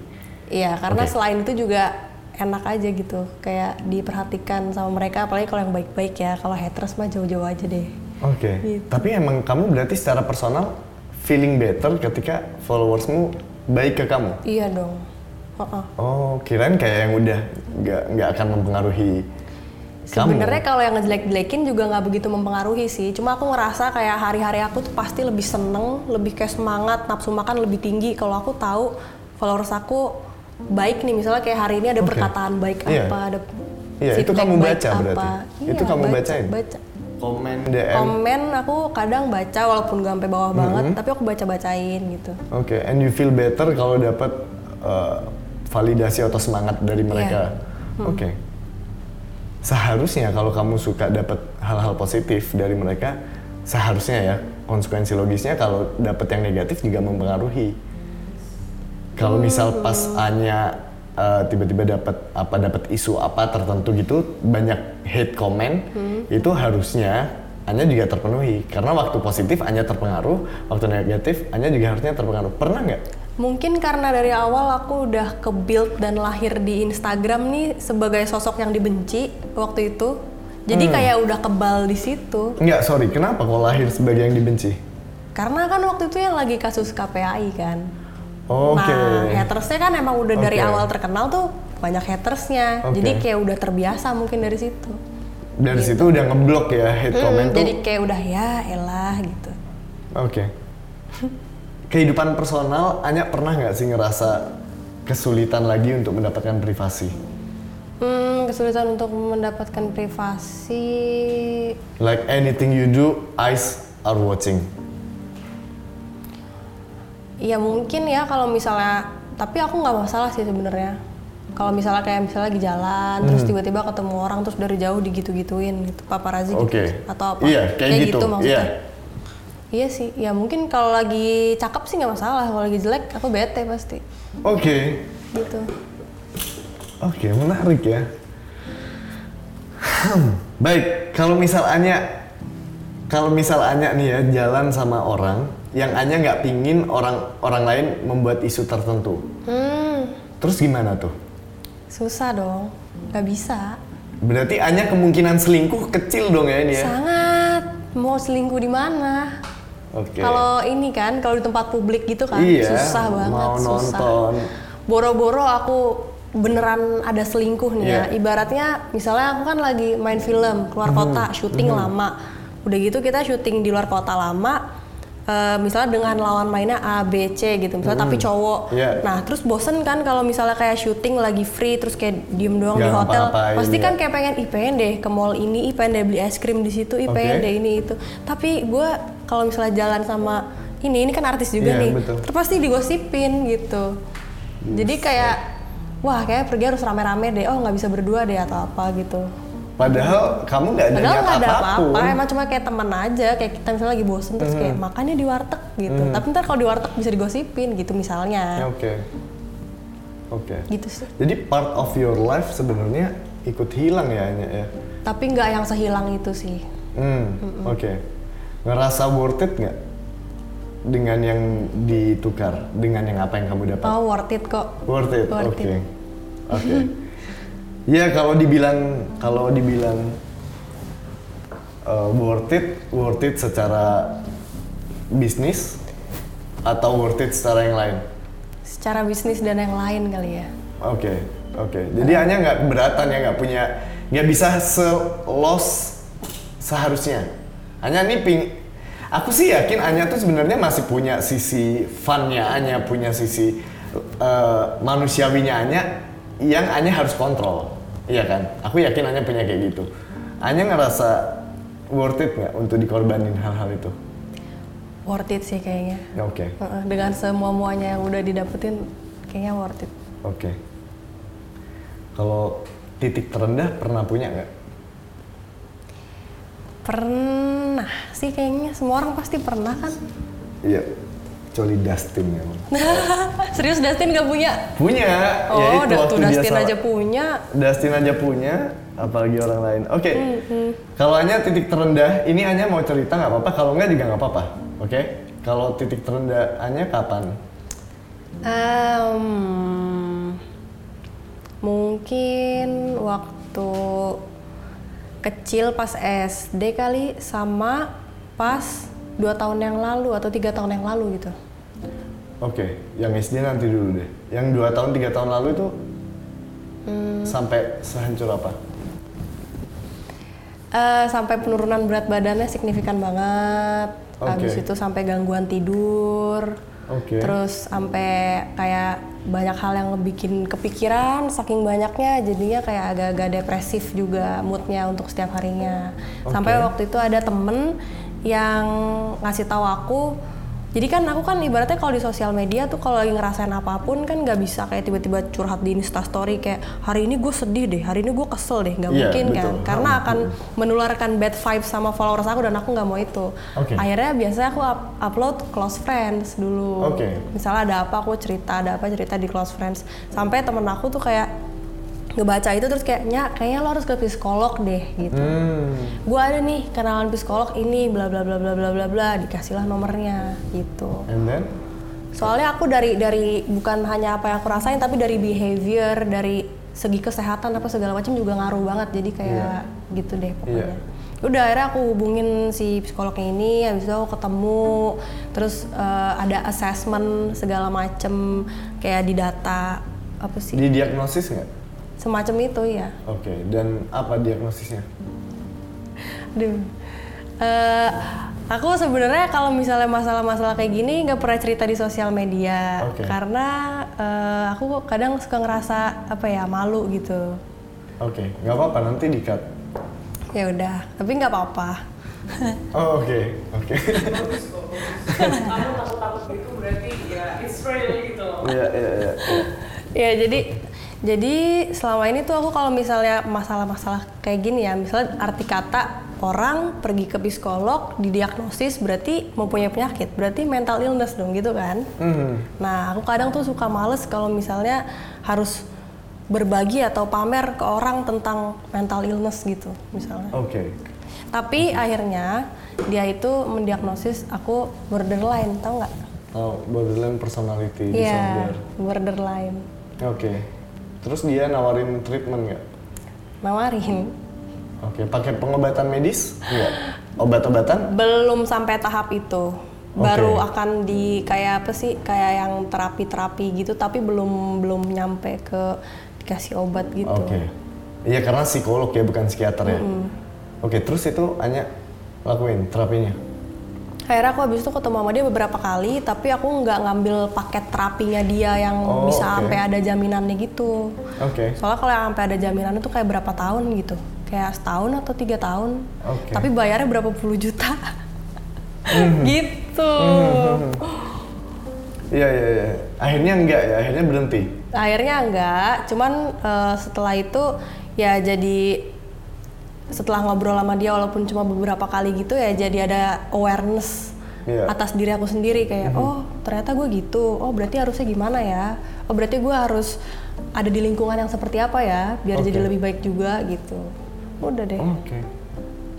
Speaker 2: Iya, karena
Speaker 1: Oke.
Speaker 2: selain itu juga enak aja gitu, kayak diperhatikan sama mereka apalagi kalau yang baik-baik ya. Kalau haters mah jauh-jauh aja deh.
Speaker 1: Oke.
Speaker 2: Gitu.
Speaker 1: Tapi emang kamu berarti secara personal feeling better ketika followersmu baik ke kamu.
Speaker 2: Iya dong. Heeh.
Speaker 1: Oh, kirain kayak yang udah nggak nggak akan mempengaruhi kamu.
Speaker 2: Sebenarnya kalau yang ngejelek-jelekin juga nggak begitu mempengaruhi sih. Cuma aku ngerasa kayak hari-hari aku tuh pasti lebih seneng, lebih kayak semangat, nafsu makan lebih tinggi kalau aku tahu followers aku baik nih. Misalnya kayak hari ini ada
Speaker 1: Oke.
Speaker 2: perkataan baik
Speaker 1: Iya.
Speaker 2: apa, ada
Speaker 1: Iya, itu kamu baca
Speaker 2: apa.
Speaker 1: berarti.
Speaker 2: Iya,
Speaker 1: Itu kamu
Speaker 2: baca,
Speaker 1: bacain?
Speaker 2: Baca.
Speaker 1: Komen DM.
Speaker 2: Komen aku kadang baca walaupun gak sampai bawah
Speaker 1: Mm-hmm.
Speaker 2: banget, tapi aku baca-bacain gitu.
Speaker 1: Oke, and you feel better kalau dapat uh, validasi atau semangat dari mereka.
Speaker 2: Iya.
Speaker 1: Oke. Seharusnya kalau kamu suka dapat hal-hal positif dari mereka, seharusnya ya konsekuensi logisnya kalau dapat yang negatif juga mempengaruhi. Kalau misal pas Anya uh, tiba-tiba dapat apa dapat isu apa tertentu gitu banyak hate comment itu harusnya Anya juga terpenuhi karena waktu positif Anya terpengaruh waktu negatif Anya juga harusnya terpengaruh pernah nggak
Speaker 2: Mungkin karena dari awal aku udah ke build dan lahir di Instagram nih sebagai sosok yang dibenci waktu itu. Jadi
Speaker 1: Hmm.
Speaker 2: kayak udah kebal di situ.
Speaker 1: nggak sorry kenapa kok lahir sebagai yang dibenci
Speaker 2: Karena kan waktu itu yang lagi kasus KPAI kan.
Speaker 1: Oke
Speaker 2: Nah, hatersnya kan emang udah dari
Speaker 1: Oke.
Speaker 2: awal terkenal tuh banyak hatersnya.
Speaker 1: Oke.
Speaker 2: Jadi kayak udah terbiasa mungkin dari situ.
Speaker 1: dari situ udah ngeblok ya hate
Speaker 2: Mm,
Speaker 1: comment tuh
Speaker 2: jadi kayak udah ya elah gitu.
Speaker 1: Oke. Kehidupan personal, Anya pernah nggak sih ngerasa kesulitan lagi untuk mendapatkan privasi?
Speaker 2: Hmm, kesulitan untuk mendapatkan privasi.
Speaker 1: Like anything you do, eyes are watching.
Speaker 2: Ya mungkin ya kalau misalnya, tapi aku nggak masalah sih sebenarnya. Kalau misalnya kayak misalnya lagi jalan, terus
Speaker 1: Hmm.
Speaker 2: tiba-tiba ketemu orang terus dari jauh digitu-gituin gitu, paparazi gitu
Speaker 1: Oke.
Speaker 2: atau apa?
Speaker 1: Iya, kayak gitu.
Speaker 2: maksudnya.
Speaker 1: Iya.
Speaker 2: Iya sih, ya mungkin kalau lagi cakep sih nggak masalah, kalau lagi jelek aku bete pasti.
Speaker 1: Oke,
Speaker 2: Gitu.
Speaker 1: oke menarik ya. Hmm, Baik, kalau misal Anya, kalau misal Anya nih ya jalan sama orang yang Anya nggak pingin orang orang lain membuat isu tertentu,
Speaker 2: Hmm,
Speaker 1: terus gimana tuh?
Speaker 2: susah dong, nggak bisa.
Speaker 1: Berarti Anya kemungkinan selingkuh kecil dong ya ini ya?
Speaker 2: Sangat mau selingkuh di mana?
Speaker 1: Oke.
Speaker 2: Kalau ini kan, kalau di tempat publik gitu kan,
Speaker 1: Iya,
Speaker 2: susah banget,
Speaker 1: mau
Speaker 2: susah.
Speaker 1: nonton.
Speaker 2: Boro-boro aku beneran ada selingkuh nih ya.
Speaker 1: Iya.
Speaker 2: Ibaratnya misalnya aku kan lagi main film keluar
Speaker 1: Hmm.
Speaker 2: kota, syuting lama. Udah gitu kita syuting di luar kota lama. Eh, misalnya dengan lawan mainnya A, B, C gitu. Misalnya tapi cowok.
Speaker 1: Iya.
Speaker 2: Nah, terus bosen kan kalau misalnya kayak syuting lagi free terus kayak diem doang di
Speaker 1: Nggak
Speaker 2: hotel. Pasti kan
Speaker 1: iya.
Speaker 2: kayak pengen ih pengen deh ke mall ini, ih pengen deh beli es krim di situ, ih pengen
Speaker 1: Oke.
Speaker 2: deh ini itu. Tapi gue kalau misalnya jalan sama ini, ini kan artis juga
Speaker 1: Iya,
Speaker 2: nih.
Speaker 1: betul.
Speaker 2: Terus pasti digosipin gitu. Jadi kayak wah kayak pergi harus rame-rame deh. Oh nggak bisa berdua deh atau apa gitu.
Speaker 1: Padahal kamu nggak ada
Speaker 2: Padahal
Speaker 1: niat
Speaker 2: nggak ada
Speaker 1: apa pun.
Speaker 2: apa-apa, emang cuma kayak teman aja, kayak kita misalnya lagi bosen terus kayak
Speaker 1: Hmm.
Speaker 2: makannya di warteg gitu. Tapi ntar kalau di warteg bisa digosipin gitu
Speaker 1: Ya,
Speaker 2: misalnya,
Speaker 1: Oke. Oke.
Speaker 2: gitu sih.
Speaker 1: Jadi part of your life sebenarnya ikut hilang ya Anya ya.
Speaker 2: Tapi nggak yang sehilang itu sih.
Speaker 1: Hmm, oke. Ngerasa worth it nggak dengan yang ditukar, dengan yang apa yang kamu dapat?
Speaker 2: Oh worth it kok.
Speaker 1: Worth it, oke.
Speaker 2: Worth
Speaker 1: Oke.
Speaker 2: it.
Speaker 1: Ya kalau dibilang kalau dibilang uh, worth it, worth it secara bisnis atau worth it secara yang lain?
Speaker 2: Secara bisnis dan yang lain kali ya.
Speaker 1: Oke, oke. Jadi hanya nggak keberatan ya, nggak punya, nggak bisa se-loss seharusnya. Hanya nih ping, aku sih yakin Anya tuh sebenarnya masih punya sisi funnya Anya, punya sisi uh, manusiawinya Anya yang Anya harus kontrol. Iya kan? Aku yakin Anya punya kayak gitu. Anya ngerasa worth it nggak untuk dikorbanin hal-hal itu?
Speaker 2: Worth it sih kayaknya.
Speaker 1: Ya, Oke,
Speaker 2: Heeh, Dengan semua muanya yang udah didapetin, kayaknya worth it.
Speaker 1: oke. Kalau titik terendah pernah punya nggak?
Speaker 2: Pernah sih kayaknya semua orang pasti pernah kan.
Speaker 1: Iya, kecuali Dustin ya.
Speaker 2: Serius Dustin gak punya?
Speaker 1: Punya,
Speaker 2: Oh,
Speaker 1: ya itu waktu
Speaker 2: Dustin aja punya.
Speaker 1: Dustin aja punya, apalagi orang lain. Oke,
Speaker 2: Hmm,
Speaker 1: kalau hanya titik terendah, ini hanya mau cerita nggak apa-apa, kalau nggak juga nggak apa-apa. Oke, kalau titik terendah hanya kapan?
Speaker 2: Em, mungkin waktu kecil pas SD kali sama pas dua tahun yang lalu atau tiga tahun yang lalu gitu.
Speaker 1: Oke, yang SD nanti dulu deh. Yang dua tahun tiga tahun lalu itu
Speaker 2: Hmm.
Speaker 1: sampai sehancur apa?
Speaker 2: Eh, sampai penurunan berat badannya signifikan banget.
Speaker 1: Oke.
Speaker 2: Habis itu sampai gangguan tidur.
Speaker 1: Oke.
Speaker 2: Terus sampai kayak banyak hal yang bikin kepikiran saking banyaknya jadinya kayak agak-agak depresif juga moodnya untuk setiap harinya. Sampai
Speaker 1: Oke.
Speaker 2: waktu itu ada temen yang ngasih tahu aku jadi kan aku kan ibaratnya kalau di sosial media tuh kalau lagi ngerasain apa pun kan nggak bisa kayak tiba-tiba curhat di instastory kayak hari ini gue sedih deh, hari ini gue kesel deh, nggak
Speaker 1: Iya,
Speaker 2: mungkin kan?
Speaker 1: betul.
Speaker 2: Karena
Speaker 1: Hmm.
Speaker 2: akan menularkan bad vibes sama followers aku dan aku nggak mau itu.
Speaker 1: Oke.
Speaker 2: Akhirnya biasanya aku up- upload close friends dulu.
Speaker 1: Oke.
Speaker 2: Misalnya ada apa aku cerita, ada apa cerita di close friends. Sampai temen aku tuh kayak ngebaca itu terus kayak Nya, kayaknya lo harus ke psikolog deh gitu.
Speaker 1: Hmm,
Speaker 2: Gue ada nih kenalan psikolog ini bla bla bla bla bla bla bla dikasihlah nomornya gitu.
Speaker 1: and then?
Speaker 2: Soalnya aku dari dari bukan hanya apa yang aku rasain tapi dari behavior, dari segi kesehatan apa segala macam juga ngaruh banget. Jadi kayak gitu deh pokoknya.
Speaker 1: Iya.
Speaker 2: Udah akhirnya aku hubungin si psikolognya ini, habis itu aku ketemu, terus eh, ada assessment segala macem kayak di data apa sih
Speaker 1: Didiagnosis nggak?
Speaker 2: Semacam itu ya.
Speaker 1: Oke, dan apa diagnosisnya?
Speaker 2: Aduh. Eh, aku sebenarnya kalau misalnya masalah-masalah kayak gini nggak pernah cerita di sosial media
Speaker 1: Oke.
Speaker 2: karena eh, aku kadang suka ngerasa apa ya malu gitu.
Speaker 1: Oke, nggak apa-apa nanti di-cut.
Speaker 2: Ya udah, tapi nggak apa-apa.
Speaker 1: Oh, oke, oke.
Speaker 3: kamu takut-takut gitu berarti ya it's real gitu loh
Speaker 1: Iya, iya, iya. iya.
Speaker 2: ya jadi jadi selama ini tuh aku kalau misalnya masalah-masalah kayak gini ya, misalnya arti kata orang pergi ke psikolog didiagnosis berarti mempunyai penyakit, berarti mental illness dong gitu kan?
Speaker 1: Hmm,
Speaker 2: Nah, aku kadang tuh suka males kalau misalnya harus berbagi atau pamer ke orang tentang mental illness gitu, misalnya.
Speaker 1: Oke.
Speaker 2: Tapi akhirnya dia itu mendiagnosis aku borderline, tau nggak?
Speaker 1: Oh, borderline personality
Speaker 2: Iya,
Speaker 1: disorder.
Speaker 2: borderline.
Speaker 1: Oke. Terus dia nawarin treatment nggak?
Speaker 2: Nawarin.
Speaker 1: Oke, pakai pengobatan medis? Enggak. Obat-obatan?
Speaker 2: Belum sampai tahap itu. Baru
Speaker 1: Oke.
Speaker 2: akan di kayak apa sih? Kayak yang terapi-terapi gitu, tapi belum belum nyampe ke dikasih obat gitu.
Speaker 1: Oke. Iya karena psikolog ya bukan psikiater ya. Oke, terus itu hanya lakuin terapinya.
Speaker 2: Akhirnya aku habis itu ketemu sama dia beberapa kali, tapi aku nggak ngambil paket terapinya dia yang
Speaker 1: Oh,
Speaker 2: bisa
Speaker 1: oke.
Speaker 2: sampai ada jaminannya gitu.
Speaker 1: Oke.
Speaker 2: Soalnya kalau yang sampai ada jaminan itu kayak berapa tahun gitu, kayak setahun atau tiga tahun.
Speaker 1: Oke.
Speaker 2: Tapi bayarnya berapa puluh juta, gitu.
Speaker 1: Iya iya iya. Akhirnya enggak ya, akhirnya berhenti.
Speaker 2: akhirnya enggak cuman eh, setelah itu ya jadi setelah ngobrol sama dia walaupun cuma beberapa kali gitu ya jadi ada awareness
Speaker 1: Iya.
Speaker 2: atas diri aku sendiri kayak oh ternyata gue gitu oh berarti harusnya gimana ya oh berarti gue harus ada di lingkungan yang seperti apa ya biar jadi
Speaker 1: Oke.
Speaker 2: lebih baik juga gitu udah deh
Speaker 1: Oke.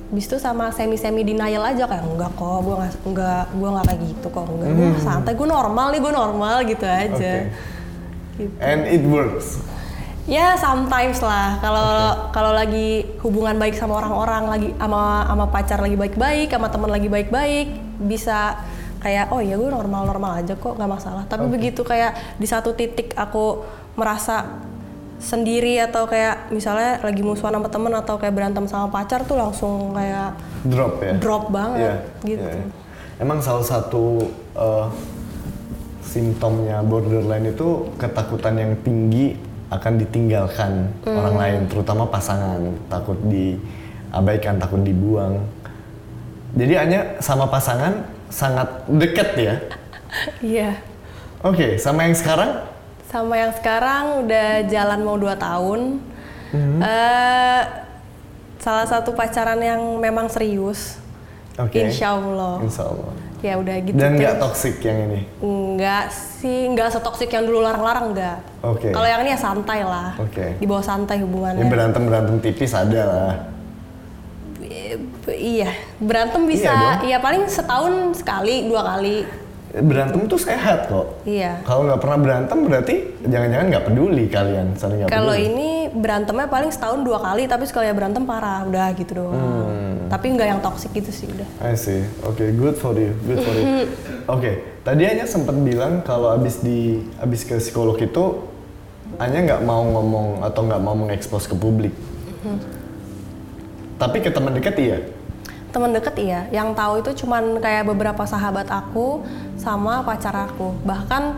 Speaker 2: Bis itu sama semi semi denial aja kayak enggak kok gue nggak enggak gue nggak kayak gitu kok enggak gue santai gue normal nih gue normal gitu aja
Speaker 1: Hmm. Oke.
Speaker 2: Gitu.
Speaker 1: And it works.
Speaker 2: Ya sometimes lah. Kalau kalau lagi hubungan baik sama orang-orang lagi sama sama pacar lagi baik-baik sama teman lagi baik-baik bisa kayak oh ya gue normal-normal aja kok nggak masalah. Tapi begitu kayak di satu titik aku merasa sendiri atau kayak misalnya lagi musuhan sama temen atau kayak berantem sama pacar tuh langsung kayak
Speaker 1: Drop ya.
Speaker 2: drop banget
Speaker 1: Iya,
Speaker 2: gitu.
Speaker 1: iya. Emang salah satu uh, simptomnya borderline itu ketakutan yang tinggi akan ditinggalkan
Speaker 2: Hmm.
Speaker 1: orang lain, terutama pasangan, takut diabaikan, takut dibuang. Jadi hanya sama pasangan sangat dekat ya.
Speaker 2: iya
Speaker 1: Oke, sama yang sekarang?
Speaker 2: sama yang sekarang udah jalan mau dua tahun
Speaker 1: Mhm.
Speaker 2: Eh, salah satu pacaran yang memang serius
Speaker 1: Oke.
Speaker 2: Insya Allah.
Speaker 1: Insya Allah.
Speaker 2: Ya udah gitu
Speaker 1: Dan nggak toxic yang ini.
Speaker 2: Enggak sih, enggak setoksik yang dulu larang-larang enggak.
Speaker 1: Oke.
Speaker 2: Kalau yang ini ya santai lah.
Speaker 1: Oke.
Speaker 2: Di bawah santai
Speaker 1: Ya
Speaker 2: hubungannya.
Speaker 1: berantem berantem tipis ada lah.
Speaker 2: Eh, iya, berantem bisa.
Speaker 1: dong.
Speaker 2: Iya, paling setahun sekali, dua kali.
Speaker 1: Berantem tuh sehat kok.
Speaker 2: Iya.
Speaker 1: Kalau nggak pernah berantem berarti jangan-jangan nggak peduli kalian, saling nggak
Speaker 2: Kalau ini berantemnya paling setahun dua kali, tapi sekali ya berantem parah, udah gitu doang.
Speaker 1: Hmm.
Speaker 2: Tapi enggak yang toksik gitu sih udah.
Speaker 1: I see. Oke, good for you, good for you. Oke, tadi Anya sempat bilang kalau abis di abis ke psikolog itu Anya nggak mau ngomong atau nggak mau mengekspos ke publik.
Speaker 2: Hmm.
Speaker 1: Tapi ke teman dekat iya.
Speaker 2: Temen deket iya, yang tahu itu cuman kayak beberapa sahabat aku sama pacar aku. Bahkan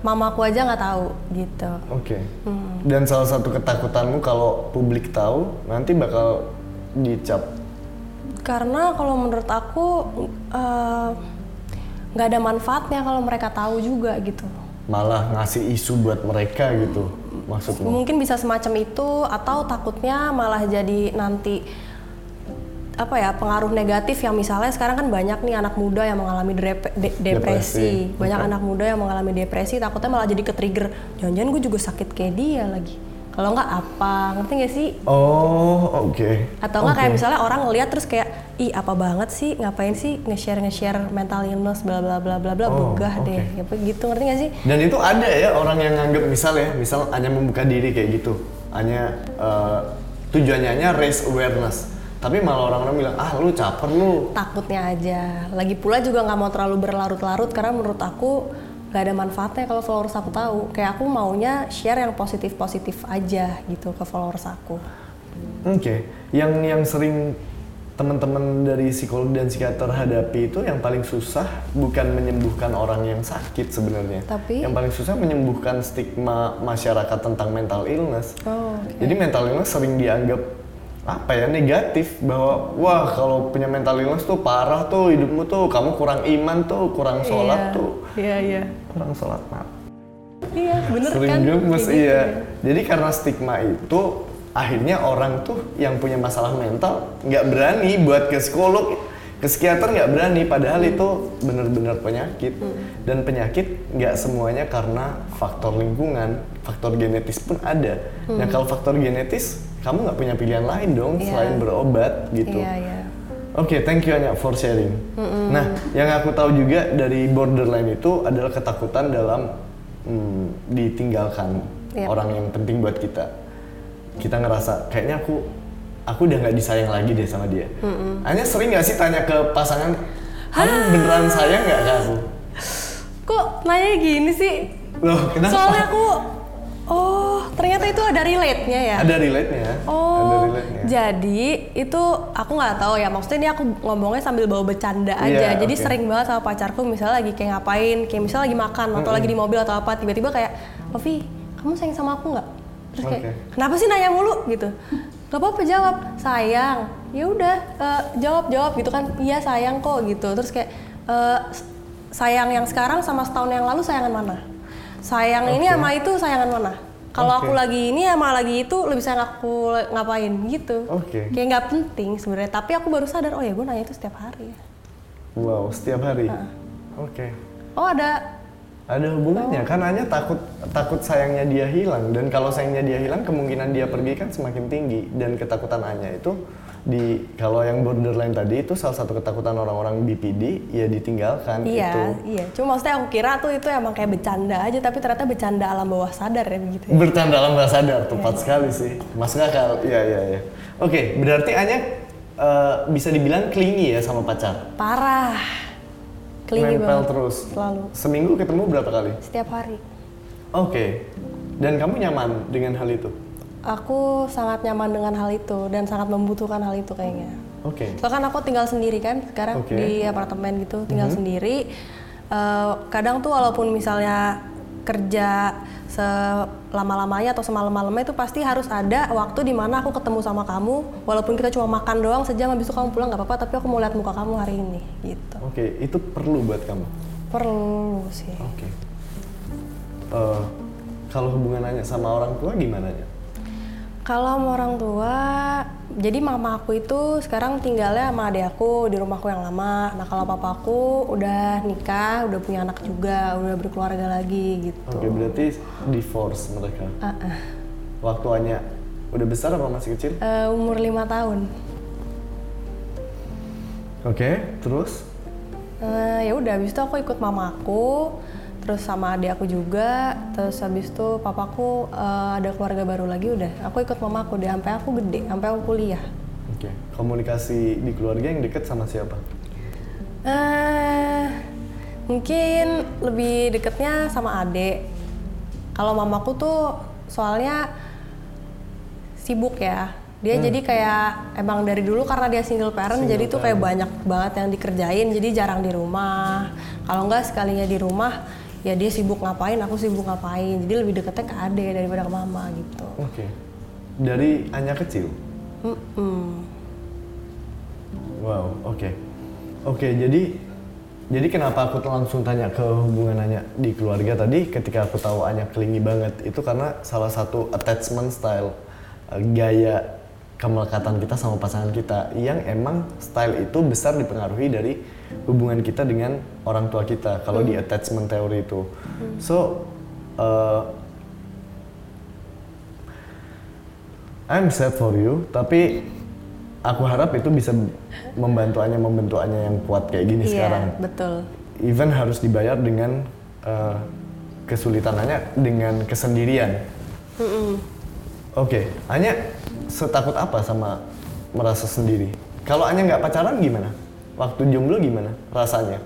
Speaker 2: mamaku aja nggak tahu gitu.
Speaker 1: Oke.
Speaker 2: Hmm.
Speaker 1: Dan salah satu ketakutanmu kalau publik tahu nanti bakal dicap.
Speaker 2: Karena kalau menurut aku eh, nggak ada manfaatnya kalau mereka tahu juga gitu.
Speaker 1: malah ngasih isu buat mereka gitu maksudmu.
Speaker 2: Mungkin bisa semacam itu atau takutnya malah jadi nanti apa ya pengaruh negatif yang misalnya sekarang kan banyak nih anak muda yang mengalami de- depresi,
Speaker 1: Depresi,
Speaker 2: banyak
Speaker 1: oke.
Speaker 2: anak muda yang mengalami depresi takutnya malah jadi ke trigger jangan-jangan gue juga sakit kayak dia lagi kalau nggak apa ngerti nggak sih
Speaker 1: Oh, oke.
Speaker 2: atau nggak kayak
Speaker 1: Oke.
Speaker 2: misalnya orang ngeliat terus kayak ih apa banget sih ngapain sih nge-share nge-share mental illness bla bla bla bla bla
Speaker 1: Oh,
Speaker 2: begah
Speaker 1: oke.
Speaker 2: deh Apa gitu ngerti nggak sih
Speaker 1: Dan itu ada ya orang yang nganggap misal ya, misal hanya membuka diri kayak gitu, hanya eh, tujuannya hanya raise awareness. Tapi malah orang-orang bilang ah lu caper lu.
Speaker 2: takutnya aja lagi pula juga nggak mau terlalu berlarut-larut karena menurut aku nggak ada manfaatnya kalau followers aku tahu kayak aku maunya share yang positif-positif aja gitu ke followers aku
Speaker 1: Oke, yang yang sering teman-teman dari psikolog dan psikiater hadapi itu yang paling susah bukan menyembuhkan orang yang sakit sebenarnya.
Speaker 2: Tapi?
Speaker 1: yang paling susah menyembuhkan stigma masyarakat tentang mental illness.
Speaker 2: oh oke.
Speaker 1: Jadi mental illness sering dianggap apa ya negatif bahwa wah kalau punya mental illness tuh parah tuh hidupmu tuh kamu kurang iman tuh kurang sholat
Speaker 2: Iya,
Speaker 1: tuh.
Speaker 2: iya iya.
Speaker 1: Kurang sholat maaf
Speaker 2: iya bener
Speaker 1: sering
Speaker 2: kan?
Speaker 1: gemes
Speaker 2: gitu
Speaker 1: iya.
Speaker 2: ya.
Speaker 1: jadi karena stigma itu akhirnya orang tuh yang punya masalah mental nggak berani buat ke psikolog ke psikiater nggak berani. Padahal itu benar-benar penyakit.
Speaker 2: Hmm.
Speaker 1: dan penyakit nggak semuanya karena faktor lingkungan faktor genetis pun ada. Nah kalau faktor genetis kamu nggak punya pilihan lain dong.
Speaker 2: Iya.
Speaker 1: selain berobat gitu
Speaker 2: iya iya
Speaker 1: Oke, thank you Anya for sharing. Nah, yang aku tahu juga dari borderline itu adalah ketakutan dalam mm, ditinggalkan
Speaker 2: Iya.
Speaker 1: orang yang penting buat kita. Kita ngerasa kayaknya aku aku udah nggak disayang lagi deh sama dia. Anya sering nggak sih tanya ke pasangan, kamu beneran sayang nggak ke aku?
Speaker 2: kok nanya gini sih
Speaker 1: Loh, kenapa?
Speaker 2: soalnya aku oh ternyata itu ada relate-nya ya
Speaker 1: Ada relate-nya. Ada
Speaker 2: Oh,
Speaker 1: relate-nya.
Speaker 2: jadi itu aku nggak tahu ya. Maksudnya ini aku ngomongnya sambil bawa bercanda aja.
Speaker 1: Iya,
Speaker 2: jadi
Speaker 1: oke.
Speaker 2: sering banget sama pacarku misalnya lagi kayak ngapain, kayak misalnya lagi makan atau lagi di mobil atau apa, tiba-tiba kayak, Ovi, kamu sayang sama aku nggak? Terus kayak,
Speaker 1: Oke.
Speaker 2: kenapa sih nanya mulu gitu? Gak apa-apa jawab, sayang. Ya udah, eh, jawab jawab gitu kan. Iya sayang kok gitu. Terus kayak, "Eh, sayang yang sekarang sama setahun yang lalu sayangan mana sayang ini
Speaker 1: Oke.
Speaker 2: sama itu sayangan mana kalau
Speaker 1: Oke.
Speaker 2: aku lagi ini sama lagi itu lebih sayang aku ngapain gitu
Speaker 1: Oke.
Speaker 2: kayak nggak penting sebenarnya tapi aku baru sadar oh ya gue nanya itu setiap hari
Speaker 1: Wow, setiap hari. Oke.
Speaker 2: oh ada
Speaker 1: Ada hubungannya kan hanya takut takut sayangnya dia hilang dan kalau sayangnya dia hilang kemungkinan dia pergi kan semakin tinggi dan ketakutan Anya itu di kalau yang borderline tadi itu salah satu ketakutan orang-orang BPD ya ditinggalkan
Speaker 2: iya
Speaker 1: itu.
Speaker 2: iya. Cuma maksudnya aku kira tuh itu emang kayak bercanda aja tapi ternyata bercanda alam bawah sadar ya begitu ya.
Speaker 1: bertanda dalam bahasa sadar tepat sekali sih. Masuk akal. Iya iya iya. Oke berarti Anya eh, bisa dibilang clingy ya sama pacar?
Speaker 2: Parah. Kelingi
Speaker 1: nempel
Speaker 2: banget.
Speaker 1: terus.
Speaker 2: Selalu.
Speaker 1: Seminggu ketemu berapa kali?
Speaker 2: Setiap hari.
Speaker 1: Oke. Dan kamu nyaman dengan hal itu
Speaker 2: aku sangat nyaman dengan hal itu dan sangat membutuhkan hal itu kayaknya
Speaker 1: oke
Speaker 2: Soalnya kan aku tinggal sendiri kan sekarang
Speaker 1: Oke.
Speaker 2: di apartemen gitu tinggal sendiri. Eh, kadang tuh walaupun misalnya kerja selama-lamanya atau semalam-malamnya itu pasti harus ada waktu di mana aku ketemu sama kamu walaupun kita cuma makan doang sejam habis itu kamu pulang nggak apa-apa tapi aku mau lihat muka kamu hari ini gitu.
Speaker 1: oke itu perlu buat kamu
Speaker 2: Perlu sih.
Speaker 1: Oke. Eh, kalau hubungannya sama orang tua gimana ya?
Speaker 2: Kalau sama orang tua, jadi mama aku itu sekarang tinggalnya sama adik aku di rumahku yang lama. Nah kalau papa aku udah nikah, udah punya anak juga, udah berkeluarga lagi gitu.
Speaker 1: Oke, berarti divorce mereka.
Speaker 2: Ah, ah.
Speaker 1: Waktu Anya udah besar apa masih kecil?
Speaker 2: Eh, umur lima tahun.
Speaker 1: Oke, terus?
Speaker 2: Eh, ya udah, habis itu aku ikut mama aku, terus sama adik aku juga, terus habis itu papaku eh, ada keluarga baru lagi udah. Aku ikut mama aku deh sampai aku gede, sampai aku kuliah.
Speaker 1: Oke, komunikasi di keluarga yang deket sama siapa?
Speaker 2: Eh, mungkin lebih deketnya sama adek. Kalau mamaku tuh soalnya sibuk ya. Dia jadi kayak emang dari dulu karena dia single parent,
Speaker 1: Single
Speaker 2: jadi tuh kayak banyak banget yang dikerjain, jadi jarang di rumah. Kalau enggak sekalinya di rumah, ya dia sibuk ngapain, aku sibuk ngapain. Jadi lebih deketnya ke adek daripada ke mama gitu.
Speaker 1: Oke. Dari Anya kecil?
Speaker 2: Mm-mm.
Speaker 1: Wow, oke. Oke, jadi jadi kenapa aku langsung tanya ke hubungan Anya di keluarga tadi ketika aku tahu Anya kelingi banget itu karena salah satu attachment style eh, gaya kemelekatan kita sama pasangan kita yang emang style itu besar dipengaruhi dari hubungan kita dengan orang tua kita kalau di attachment theory itu. So eh, I'm sad for you, tapi aku harap itu bisa membantu Anya membentuk Anya yang kuat kayak gini
Speaker 2: Iya,
Speaker 1: sekarang.
Speaker 2: betul.
Speaker 1: Even harus dibayar dengan eh, kesulitan Anya dengan kesendirian.
Speaker 2: Mm-mm.
Speaker 1: Oke, Anya setakut apa sama merasa sendiri? Kalau Anya nggak pacaran gimana? Waktu jomblo gimana rasanya?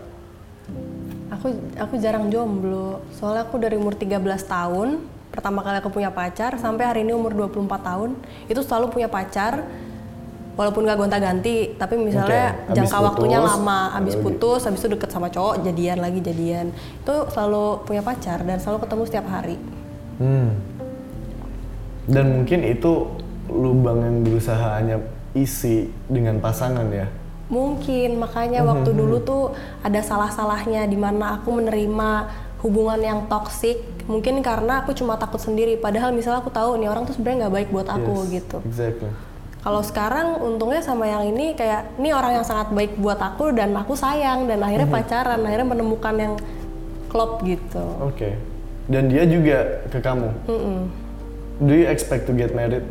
Speaker 2: Aku aku jarang jomblo. Soalnya aku dari umur 13 tahun pertama kali aku punya pacar sampai hari ini umur 24 tahun itu selalu punya pacar walaupun gak gonta-ganti tapi misalnya
Speaker 1: habis
Speaker 2: jangka waktunya
Speaker 1: putus,
Speaker 2: lama habis putus habis itu deket sama cowok jadian lagi jadian itu selalu punya pacar dan selalu ketemu setiap hari
Speaker 1: Hmm. Dan mungkin itu lubang yang berusaha Anya isi dengan pasangan ya.
Speaker 2: Mungkin makanya waktu dulu tuh ada salah-salahnya di mana aku menerima hubungan yang toksik. Mungkin karena aku cuma takut sendiri. Padahal misalnya aku tahu nih orang tuh sebenarnya nggak baik buat aku
Speaker 1: Yes,
Speaker 2: gitu.
Speaker 1: Exactly.
Speaker 2: Kalau sekarang untungnya sama yang ini kayak ini orang yang sangat baik buat aku dan aku sayang dan akhirnya pacaran, akhirnya menemukan yang klop gitu.
Speaker 1: Oke. Dan dia juga ke kamu.
Speaker 2: Mm-mm.
Speaker 1: Do you expect to get married?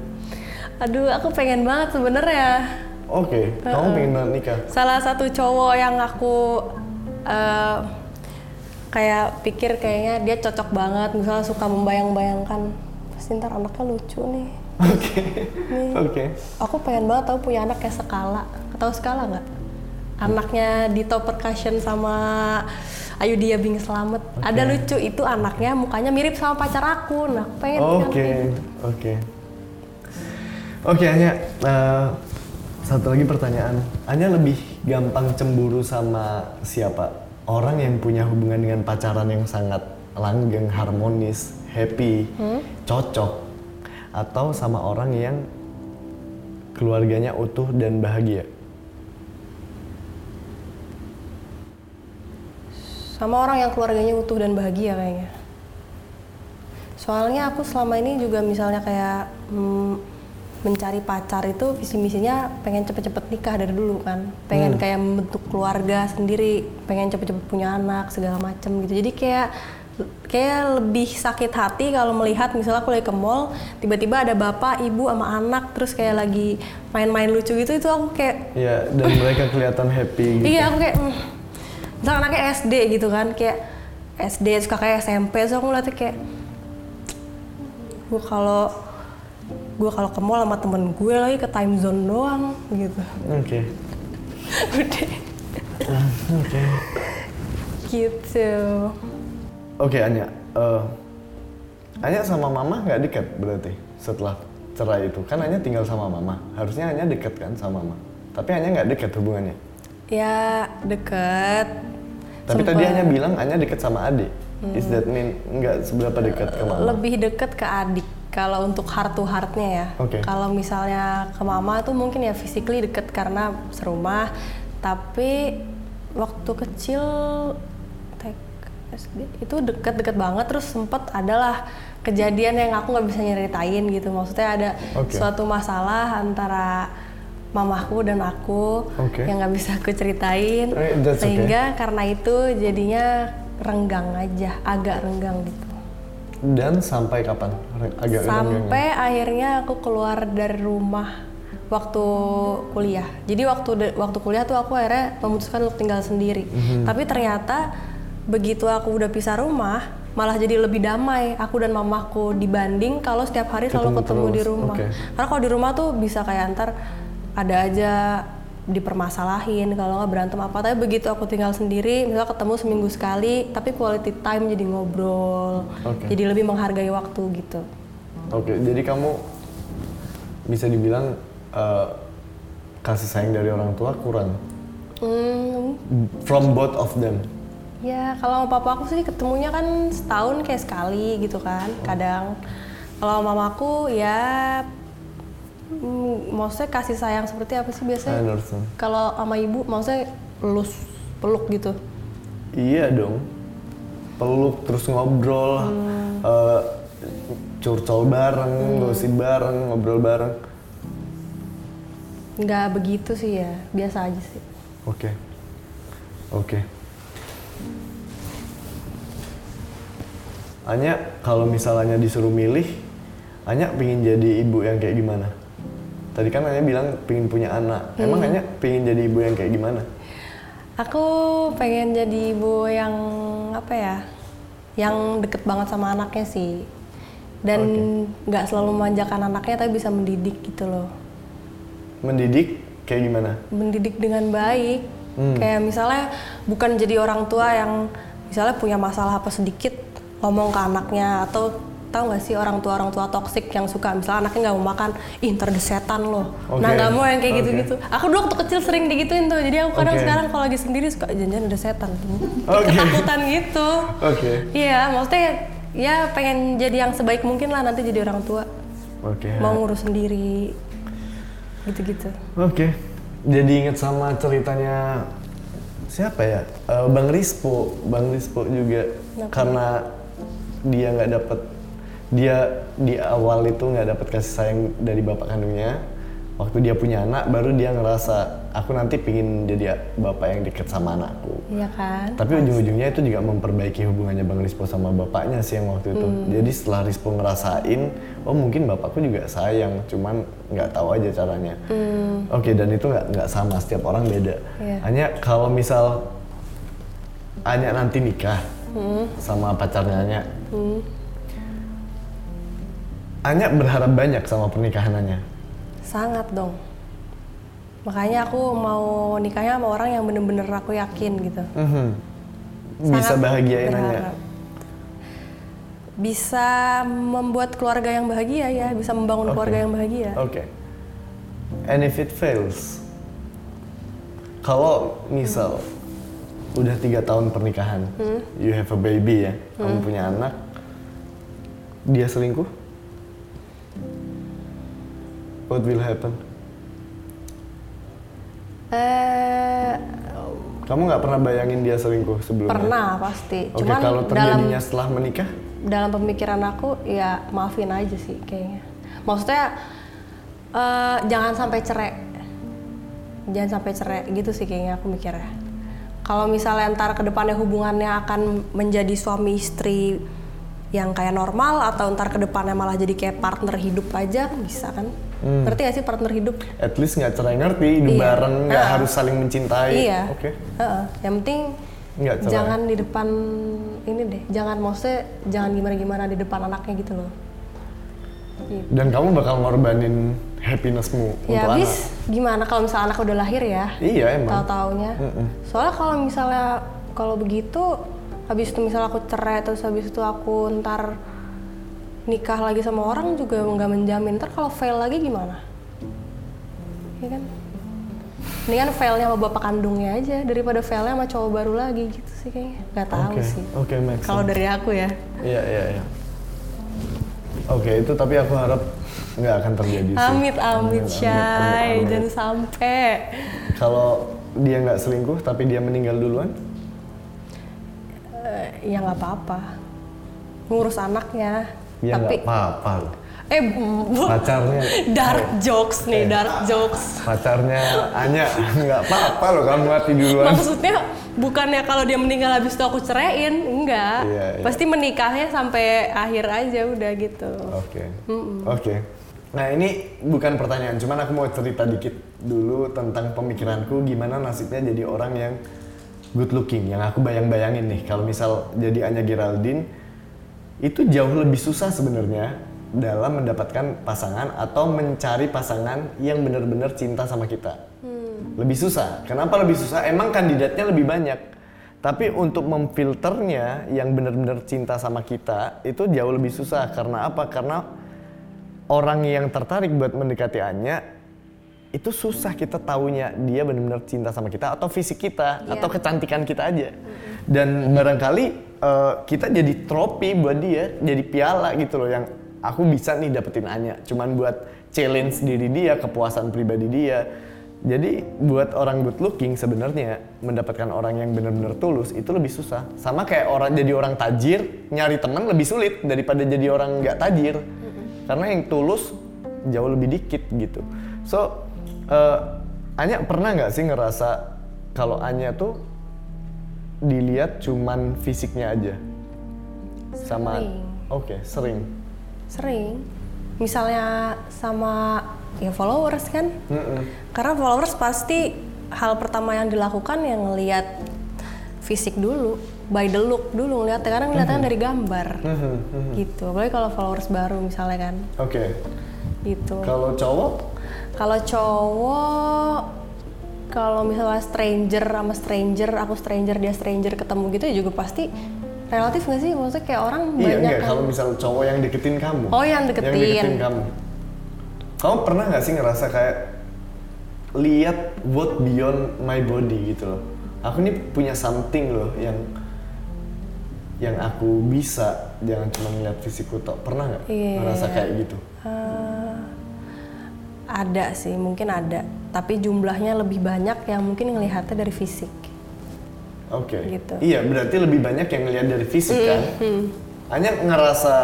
Speaker 2: Aduh, aku pengen banget sebenarnya.
Speaker 1: Oke, kamu pengen banget nikah.
Speaker 2: Salah satu cowok yang aku eh, kayak pikir kayaknya dia cocok banget, misalnya suka membayang-bayangkan, pasti ntar anaknya lucu nih.
Speaker 1: Oke.
Speaker 2: Nih.
Speaker 1: Oke.
Speaker 2: Aku pengen banget tahu punya anak kayak Skala. Tahu Skala nggak? Anaknya Dito Percussion sama Ayu Dia Bing Slamet. Ada lucu itu anaknya, mukanya mirip sama pacar aku. Nah, pengen
Speaker 1: Oke. Oke. Oke, Anya. eh, satu lagi pertanyaan. Anya lebih gampang cemburu sama siapa? Orang yang punya hubungan dengan pacaran yang sangat langgeng, harmonis, happy, cocok, atau sama orang yang keluarganya utuh dan bahagia?
Speaker 2: sama orang yang keluarganya utuh dan bahagia kayaknya soalnya aku selama ini juga misalnya kayak mm, mencari pacar itu visi misinya pengen cepet-cepet nikah dari dulu kan. Pengen kayak membentuk keluarga sendiri pengen cepet-cepet punya anak segala macem gitu. Jadi kayak kayak lebih sakit hati kalau melihat misalnya aku lagi ke mall tiba-tiba ada bapak ibu sama anak terus kayak lagi main-main lucu gitu itu aku kayak
Speaker 1: Iya, dan mereka kelihatan happy gitu.
Speaker 2: Iya aku kayak mm, misalnya anaknya SD gitu kan kayak SD terus kakaknya SMP terus aku ngeliatnya kayak gue kalau gue kalau ke mall sama temen gue lagi ke time zone doang gitu
Speaker 1: Oke.
Speaker 2: udah
Speaker 1: Oke.
Speaker 2: gitu
Speaker 1: Oke, Anya. Eh, Anya sama mama nggak dekat berarti setelah cerai itu. Kan Anya tinggal sama mama. Harusnya Anya dekat kan sama mama. Tapi Anya nggak dekat hubungannya.
Speaker 2: ya deket
Speaker 1: Tapi tadi
Speaker 2: Sempet.
Speaker 1: Anya bilang Anya dekat sama adik. Is that mean nggak seberapa dekat ke mama?
Speaker 2: lebih deket ke adik kalau untuk heart to heartnya ya
Speaker 1: Oke.
Speaker 2: kalau misalnya ke mama tuh mungkin ya physically deket karena serumah tapi waktu kecil SD itu deket-deket banget terus sempet adalah kejadian yang aku nggak bisa nyeritain gitu maksudnya ada
Speaker 1: Oke.
Speaker 2: suatu masalah antara mamaku dan aku
Speaker 1: Oke.
Speaker 2: yang nggak bisa aku ceritain
Speaker 1: Eh, that's okay.
Speaker 2: sehingga karena itu jadinya renggang aja agak renggang gitu
Speaker 1: Dan sampai kapan? Agak
Speaker 2: sampai akhirnya aku keluar dari rumah waktu kuliah. Jadi waktu waktu kuliah tuh aku akhirnya memutuskan untuk tinggal sendiri.
Speaker 1: Mhm.
Speaker 2: Tapi ternyata begitu aku udah pisah rumah, malah jadi lebih damai aku dan mamaku dibanding kalau setiap hari
Speaker 1: Ketemu
Speaker 2: selalu ketemu di
Speaker 1: terus,
Speaker 2: rumah.
Speaker 1: oke.
Speaker 2: Karena kalau di rumah tuh bisa kayak antar ada aja dipermasalahin kalau nggak berantem apa tapi begitu aku tinggal sendiri misalnya ketemu seminggu sekali tapi quality time jadi ngobrol
Speaker 1: Oke.
Speaker 2: jadi lebih menghargai waktu gitu
Speaker 1: Oke, jadi kamu bisa dibilang eh, kasih sayang dari orang tua kurang
Speaker 2: Hmm,
Speaker 1: from both of them.
Speaker 2: ya kalau sama papa aku sih ketemunya kan setahun kayak sekali gitu kan, kadang. Kalau mamaku ya, hmm, maksudnya kasih sayang seperti apa sih biasanya? Kalau sama ibu, maksudnya pelus, peluk gitu.
Speaker 1: Iya dong. Peluk terus ngobrol, eh, curcol bareng, gosip bareng, ngobrol bareng.
Speaker 2: Nggak begitu sih ya, biasa aja sih.
Speaker 1: Oke. Oke. Anya kalau misalnya disuruh milih, Anya pingin jadi ibu yang kayak gimana? Tadi kan Anya bilang pingin punya anak. Emang Anya pingin jadi ibu yang kayak gimana?
Speaker 2: Aku pengen jadi ibu yang apa ya, yang deket banget sama anaknya sih. Dan nggak selalu memanjakan anaknya, tapi bisa mendidik gitu loh.
Speaker 1: Mendidik kayak gimana?
Speaker 2: mendidik dengan baik.
Speaker 1: Hmm.
Speaker 2: Kayak misalnya bukan jadi orang tua yang misalnya punya masalah apa sedikit ngomong ke anaknya atau tahu nggak sih orang tua orang tua toksik yang suka misalnya anaknya nggak mau makan, ih ntar ada setan loh.
Speaker 1: Oke.
Speaker 2: Nah nggak mau yang kayak
Speaker 1: Oke.
Speaker 2: gitu-gitu. Aku dulu waktu kecil sering digituin tuh. Jadi aku kadang
Speaker 1: Oke.
Speaker 2: sekarang kalau lagi sendiri suka janjian ada setan.
Speaker 1: Oke.
Speaker 2: Ketakutan gitu.
Speaker 1: Oke.
Speaker 2: Iya, maksudnya ya pengen jadi yang sebaik mungkin lah nanti jadi orang tua.
Speaker 1: Oke.
Speaker 2: Mau ngurus sendiri. Gitu-gitu.
Speaker 1: Oke. Jadi inget sama ceritanya siapa ya? Eh, Bang Rispo, Bang Rispo juga
Speaker 2: Kenapa?
Speaker 1: karena dia nggak dapet dia di awal itu nggak dapet kasih sayang dari bapak kandungnya. Waktu dia punya anak, baru dia ngerasa aku nanti pingin jadi bapak yang deket sama anakku.
Speaker 2: Iya kan?
Speaker 1: Tapi ujung-ujungnya itu juga memperbaiki hubungannya Bang Rispo sama bapaknya sih yang waktu itu.
Speaker 2: Hmm.
Speaker 1: Jadi setelah Rispo ngerasain, oh mungkin bapakku juga sayang, cuman nggak tahu aja caranya. Oke, dan itu nggak nggak sama, setiap orang beda.
Speaker 2: Hmm. Iya.
Speaker 1: Hanya kalau misal Anya nanti nikah
Speaker 2: Hmm.
Speaker 1: sama pacarnya Anya, Anya berharap banyak sama pernikahan Anya.
Speaker 2: Sangat dong. Makanya aku mau nikahnya sama orang yang bener-bener aku yakin gitu.
Speaker 1: Mhm. Bisa
Speaker 2: Sangat
Speaker 1: bahagiain Anya.
Speaker 2: berharap. Bisa membuat keluarga yang bahagia ya, bisa membangun
Speaker 1: Oke.
Speaker 2: keluarga yang bahagia.
Speaker 1: Oke. And if it fails, kalau misal udah tiga tahun pernikahan,
Speaker 2: Hmm.
Speaker 1: you have a baby ya, kamu punya anak, dia selingkuh, what will happen?
Speaker 2: Eh,
Speaker 1: Kamu nggak pernah bayangin dia selingkuh sebelumnya?
Speaker 2: Pernah pasti.
Speaker 1: Oke,
Speaker 2: Cuman
Speaker 1: kalau
Speaker 2: dalam
Speaker 1: terjadinya setelah menikah?
Speaker 2: dalam pemikiran aku ya maafin aja sih kayaknya. Maksudnya eh, jangan sampai cerai. Jangan sampai cerai gitu sih kayaknya aku mikirnya. Kalau misalnya ntar ke depannya hubungannya akan menjadi suami istri yang kayak normal atau ntar ke depannya malah jadi kayak partner hidup aja bisa kan? Ngerti gak sih partner hidup?
Speaker 1: At least nggak cerai ngerti, hidup
Speaker 2: Iya.
Speaker 1: bareng, nggak harus saling mencintai.
Speaker 2: Iya.
Speaker 1: Oke.
Speaker 2: Heeh. Yang penting
Speaker 1: Nggak cerai.
Speaker 2: jangan di depan ini deh, jangan maksudnya jangan gimana-gimana di depan anaknya gitu loh. Gitu.
Speaker 1: Dan kamu bakal ngorbanin happinessmu
Speaker 2: Ya
Speaker 1: untuk
Speaker 2: habis gimana kalau misalnya anak udah lahir ya?
Speaker 1: anak. Iya emang.
Speaker 2: Tahu-taunya. Soalnya kalau misalnya kalau begitu habis itu misalnya aku cerai terus habis itu aku ntar nikah lagi sama orang juga nggak menjamin ntar kalau fail lagi gimana? Iya kan? Ini kan failnya sama bapak kandungnya aja daripada failnya sama cowok baru lagi gitu sih kayaknya. Gak tahu
Speaker 1: Oke,
Speaker 2: sih.
Speaker 1: Oke, make
Speaker 2: Kalau dari aku ya.
Speaker 1: Iya, iya, iya. Oke, itu tapi aku harap nggak akan terjadi sih.
Speaker 2: Amit amit Syai, jangan sampai.
Speaker 1: Kalau dia nggak selingkuh tapi dia meninggal duluan,
Speaker 2: Eh, ya nggak apa-apa. Ngurus anaknya.
Speaker 1: Ya
Speaker 2: Tapi
Speaker 1: nggak apa-apa loh.
Speaker 2: eh bu-
Speaker 1: Pacarnya,
Speaker 2: dark jokes nih,
Speaker 1: Eh.
Speaker 2: dark jokes.
Speaker 1: pacarnya Anya nggak apa-apa loh kamu mati duluan.
Speaker 2: Maksudnya bukannya kalau dia meninggal habis itu aku ceraiin, enggak.
Speaker 1: Iya, iya.
Speaker 2: Pasti menikahnya sampai akhir aja udah gitu.
Speaker 1: Oke. Oke. Nah ini bukan pertanyaan, cuman aku mau cerita dikit dulu tentang pemikiranku gimana nasibnya jadi orang yang good looking. Yang aku bayang-bayangin nih, kalau misal jadi Anya Geraldine, itu jauh lebih susah sebenarnya dalam mendapatkan pasangan atau mencari pasangan yang benar-benar cinta sama kita. Lebih susah. Kenapa lebih susah? Emang kandidatnya lebih banyak. Tapi untuk memfilternya yang benar-benar cinta sama kita itu jauh lebih susah. Karena apa? Karena orang yang tertarik buat mendekati Anya itu susah kita taunya dia benar-benar cinta sama kita atau fisik kita
Speaker 2: Iya.
Speaker 1: atau kecantikan kita aja. Dan barangkali eh, kita jadi trofi buat dia, jadi piala gitu loh yang aku bisa nih dapetin Anya. Cuman buat challenge diri dia, kepuasan pribadi dia. Jadi buat orang good looking sebenarnya mendapatkan orang yang benar-benar tulus itu lebih susah. Sama kayak orang jadi orang tajir nyari teman lebih sulit daripada jadi orang nggak tajir. Karena yang tulus jauh lebih dikit gitu. So eh, Anya pernah nggak sih ngerasa kalau Anya tuh dilihat cuman fisiknya aja? Sama. Oke, sering.
Speaker 2: Sering. Misalnya sama ya followers kan.
Speaker 1: Mm-mm.
Speaker 2: Karena followers pasti hal pertama yang dilakukan yang ngelihat fisik dulu, by the look dulu ngeliatnya karena ngeliatnya dari gambar.
Speaker 1: Mhm, mhm.
Speaker 2: Gitu. Apalagi kalau followers baru misalnya kan.
Speaker 1: Oke.
Speaker 2: Gitu.
Speaker 1: Kalau cowok
Speaker 2: Kalau cowok kalau misalnya stranger sama stranger, aku stranger dia stranger ketemu gitu ya juga pasti relatif nggak sih? Maksudnya kayak orang
Speaker 1: Iya
Speaker 2: banyak
Speaker 1: enggak,
Speaker 2: kan.
Speaker 1: kalau misal cowok yang deketin kamu.
Speaker 2: Oh, yang deketin.
Speaker 1: Yang deketin kamu. Kamu pernah nggak sih ngerasa kayak lihat what beyond my body gitu loh. Aku nih punya something loh yang yang aku bisa jangan cuma ngeliat fisikku tok. Pernah nggak
Speaker 2: Iya.
Speaker 1: ngerasa kayak gitu?
Speaker 2: Eh, ada sih, mungkin ada. Tapi jumlahnya lebih banyak yang mungkin ngelihatnya dari fisik.
Speaker 1: Oke.
Speaker 2: Gitu.
Speaker 1: Iya, berarti lebih banyak yang ngeliat dari fisik kan? Hanya ngerasa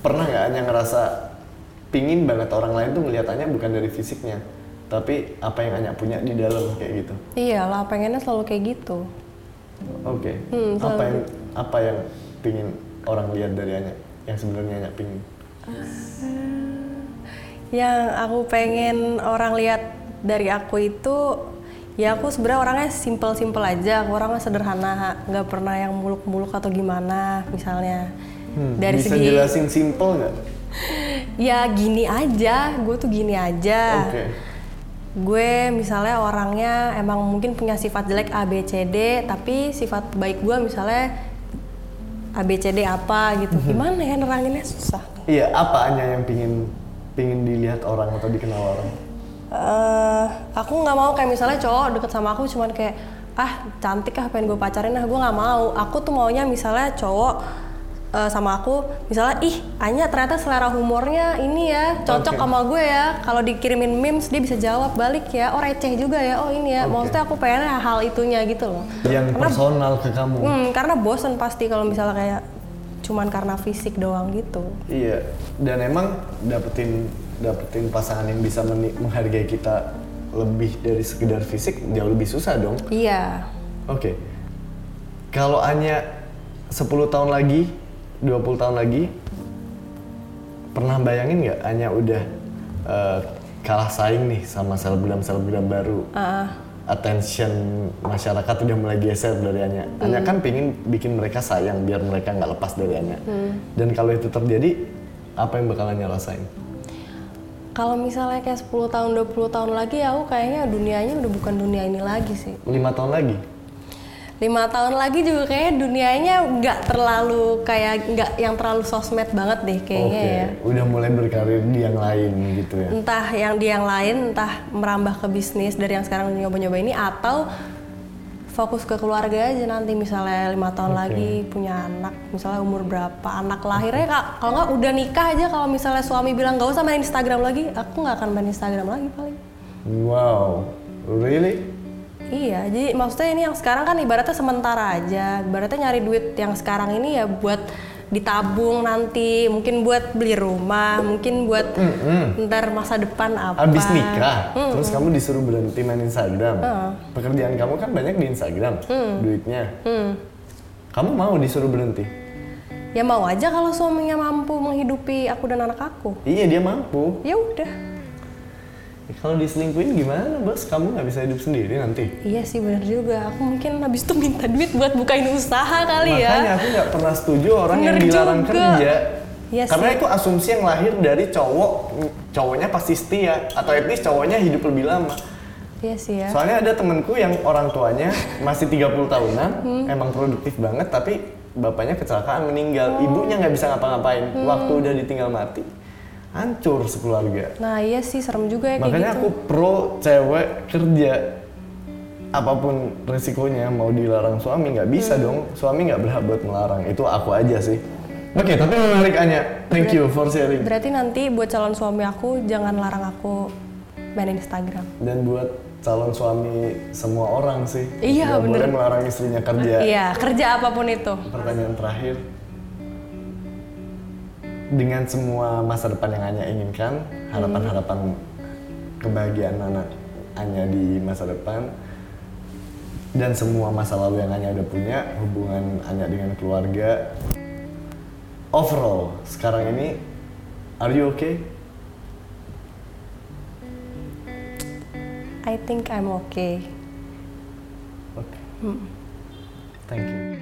Speaker 1: pernah nggak hanya ngerasa pingin banget orang lain tuh ngeliatannya bukan dari fisiknya, tapi apa yang Anya punya di dalam kayak gitu.
Speaker 2: Iyalah, pengennya selalu kayak gitu.
Speaker 1: Oke.
Speaker 2: Hmm,
Speaker 1: apa yang apa yang pingin orang lihat dari Anya yang sebenarnya Anya pingin?
Speaker 2: Yang aku pengen orang lihat dari aku itu ya aku sebenarnya orangnya simple-simple aja, aku orangnya sederhana, nggak pernah yang muluk-muluk atau gimana misalnya.
Speaker 1: Hmm,
Speaker 2: dari
Speaker 1: bisa
Speaker 2: segi
Speaker 1: jelasin simple nggak?
Speaker 2: ya gini aja, gue tuh gini aja.
Speaker 1: Oke.
Speaker 2: Gue misalnya orangnya emang mungkin punya sifat jelek A B C D, tapi sifat baik gue misalnya A B C D apa gitu.
Speaker 1: Mhm.
Speaker 2: Gimana ya neranginnya susah.
Speaker 1: Iya, apa Anya yang pingin pingin dilihat orang atau dikenal orang?
Speaker 2: eh aku nggak mau kayak misalnya cowok deket sama aku cuman kayak ah cantik ah pengen gue pacarin ah gue nggak mau aku tuh maunya misalnya cowok eh, sama aku misalnya ih Anya ternyata selera humornya ini ya cocok
Speaker 1: Oke.
Speaker 2: sama gue ya kalau dikirimin memes dia bisa jawab balik ya oh receh juga ya oh ini ya
Speaker 1: Oke.
Speaker 2: maksudnya aku pengen hal itunya gitu loh
Speaker 1: Yang
Speaker 2: Karena-
Speaker 1: personal ke kamu.
Speaker 2: Hmm, karena bosen pasti kalau misalnya kayak cuman karena fisik doang gitu.
Speaker 1: Iya, dan emang dapetin dapetin pasangan yang bisa menghargai kita lebih dari sekedar fisik jauh lebih susah dong.
Speaker 2: Iya.
Speaker 1: Oke. Kalau hanya 10 tahun lagi, 20 tahun lagi pernah bayangin nggak hanya udah eh, kalah saing nih sama selebgram-selebgram baru.
Speaker 2: Ah,
Speaker 1: Attention masyarakat udah mulai geser dari Anya. Anya kan pingin bikin mereka sayang biar mereka nggak lepas dari Anya. Dan kalau itu terjadi, apa yang bakal Anya rasain?
Speaker 2: kalau misalnya kayak 10 tahun 20 tahun lagi aku kayaknya dunianya udah bukan dunia ini lagi sih.
Speaker 1: Lima tahun lagi?
Speaker 2: Lima tahun lagi juga kayaknya dunianya nggak terlalu kayak nggak yang terlalu sosmed banget deh kayaknya
Speaker 1: Oke,
Speaker 2: ya.
Speaker 1: udah mulai berkarir di yang lain gitu ya.
Speaker 2: Entah yang di yang lain, entah merambah ke bisnis dari yang sekarang nyoba-nyoba ini atau fokus ke keluarga aja nanti misalnya lima tahun
Speaker 1: Oke.
Speaker 2: lagi punya anak misalnya umur berapa anak lahirnya kak kalau nggak udah nikah aja kalau misalnya suami bilang nggak usah main Instagram lagi aku nggak akan main Instagram lagi paling
Speaker 1: Wow, really?
Speaker 2: Iya jadi maksudnya ini yang sekarang kan ibaratnya sementara aja ibaratnya nyari duit yang sekarang ini ya buat ditabung nanti mungkin buat beli rumah mungkin buat ntar masa depan apa
Speaker 1: Abis nikah, terus kamu disuruh berhenti main Instagram. Pekerjaan kamu kan banyak di Instagram, duitnya.
Speaker 2: Hmm.
Speaker 1: Kamu mau disuruh berhenti?
Speaker 2: Ya mau aja kalau suaminya mampu menghidupi aku dan anak aku.
Speaker 1: Iya dia mampu.
Speaker 2: Ya udah.
Speaker 1: Kalau diselingkuhin gimana bos? Kamu nggak bisa hidup sendiri nanti.
Speaker 2: Iya sih benar juga. Aku mungkin habis itu minta duit buat bukain usaha kali
Speaker 1: Makanya
Speaker 2: ya.
Speaker 1: aku nggak pernah setuju orang yang
Speaker 2: Bener
Speaker 1: dilarang
Speaker 2: juga.
Speaker 1: kerja.
Speaker 2: Iya
Speaker 1: Karena
Speaker 2: sih.
Speaker 1: itu asumsi yang lahir dari cowok, cowoknya pasti setia atau at least cowoknya hidup lebih lama.
Speaker 2: Iya sih ya.
Speaker 1: Soalnya ada temenku yang orang tuanya masih 30 tahunan,
Speaker 2: Hmm.
Speaker 1: emang produktif banget, tapi bapaknya kecelakaan meninggal,
Speaker 2: Oh.
Speaker 1: ibunya nggak bisa ngapa-ngapain.
Speaker 2: Hmm.
Speaker 1: Waktu udah ditinggal mati, hancur sekeluarga.
Speaker 2: Nah iya sih serem juga ya kayak
Speaker 1: Makanya
Speaker 2: gitu.
Speaker 1: aku pro cewek kerja. Apa pun resikonya mau dilarang suami nggak bisa
Speaker 2: Hmm.
Speaker 1: dong. Suami nggak berhak buat melarang. Itu aku aja sih. Oke, tapi menarik Anya. Thank you for sharing.
Speaker 2: Berarti nanti buat calon suami aku jangan larang aku main Instagram.
Speaker 1: Dan buat calon suami semua orang sih.
Speaker 2: Iya, bener.
Speaker 1: boleh melarang istrinya kerja.
Speaker 2: Iya kerja apa pun itu.
Speaker 1: Pertanyaan terakhir. Dengan semua masa depan yang Anya inginkan, harapan-harapan kebahagiaan anak Anya di masa depan, dan semua masa lalu yang Anya udah punya, hubungan Anya dengan keluarga, overall sekarang ini, are you okay?
Speaker 2: I think I'm okay.
Speaker 1: Okay. Thank you.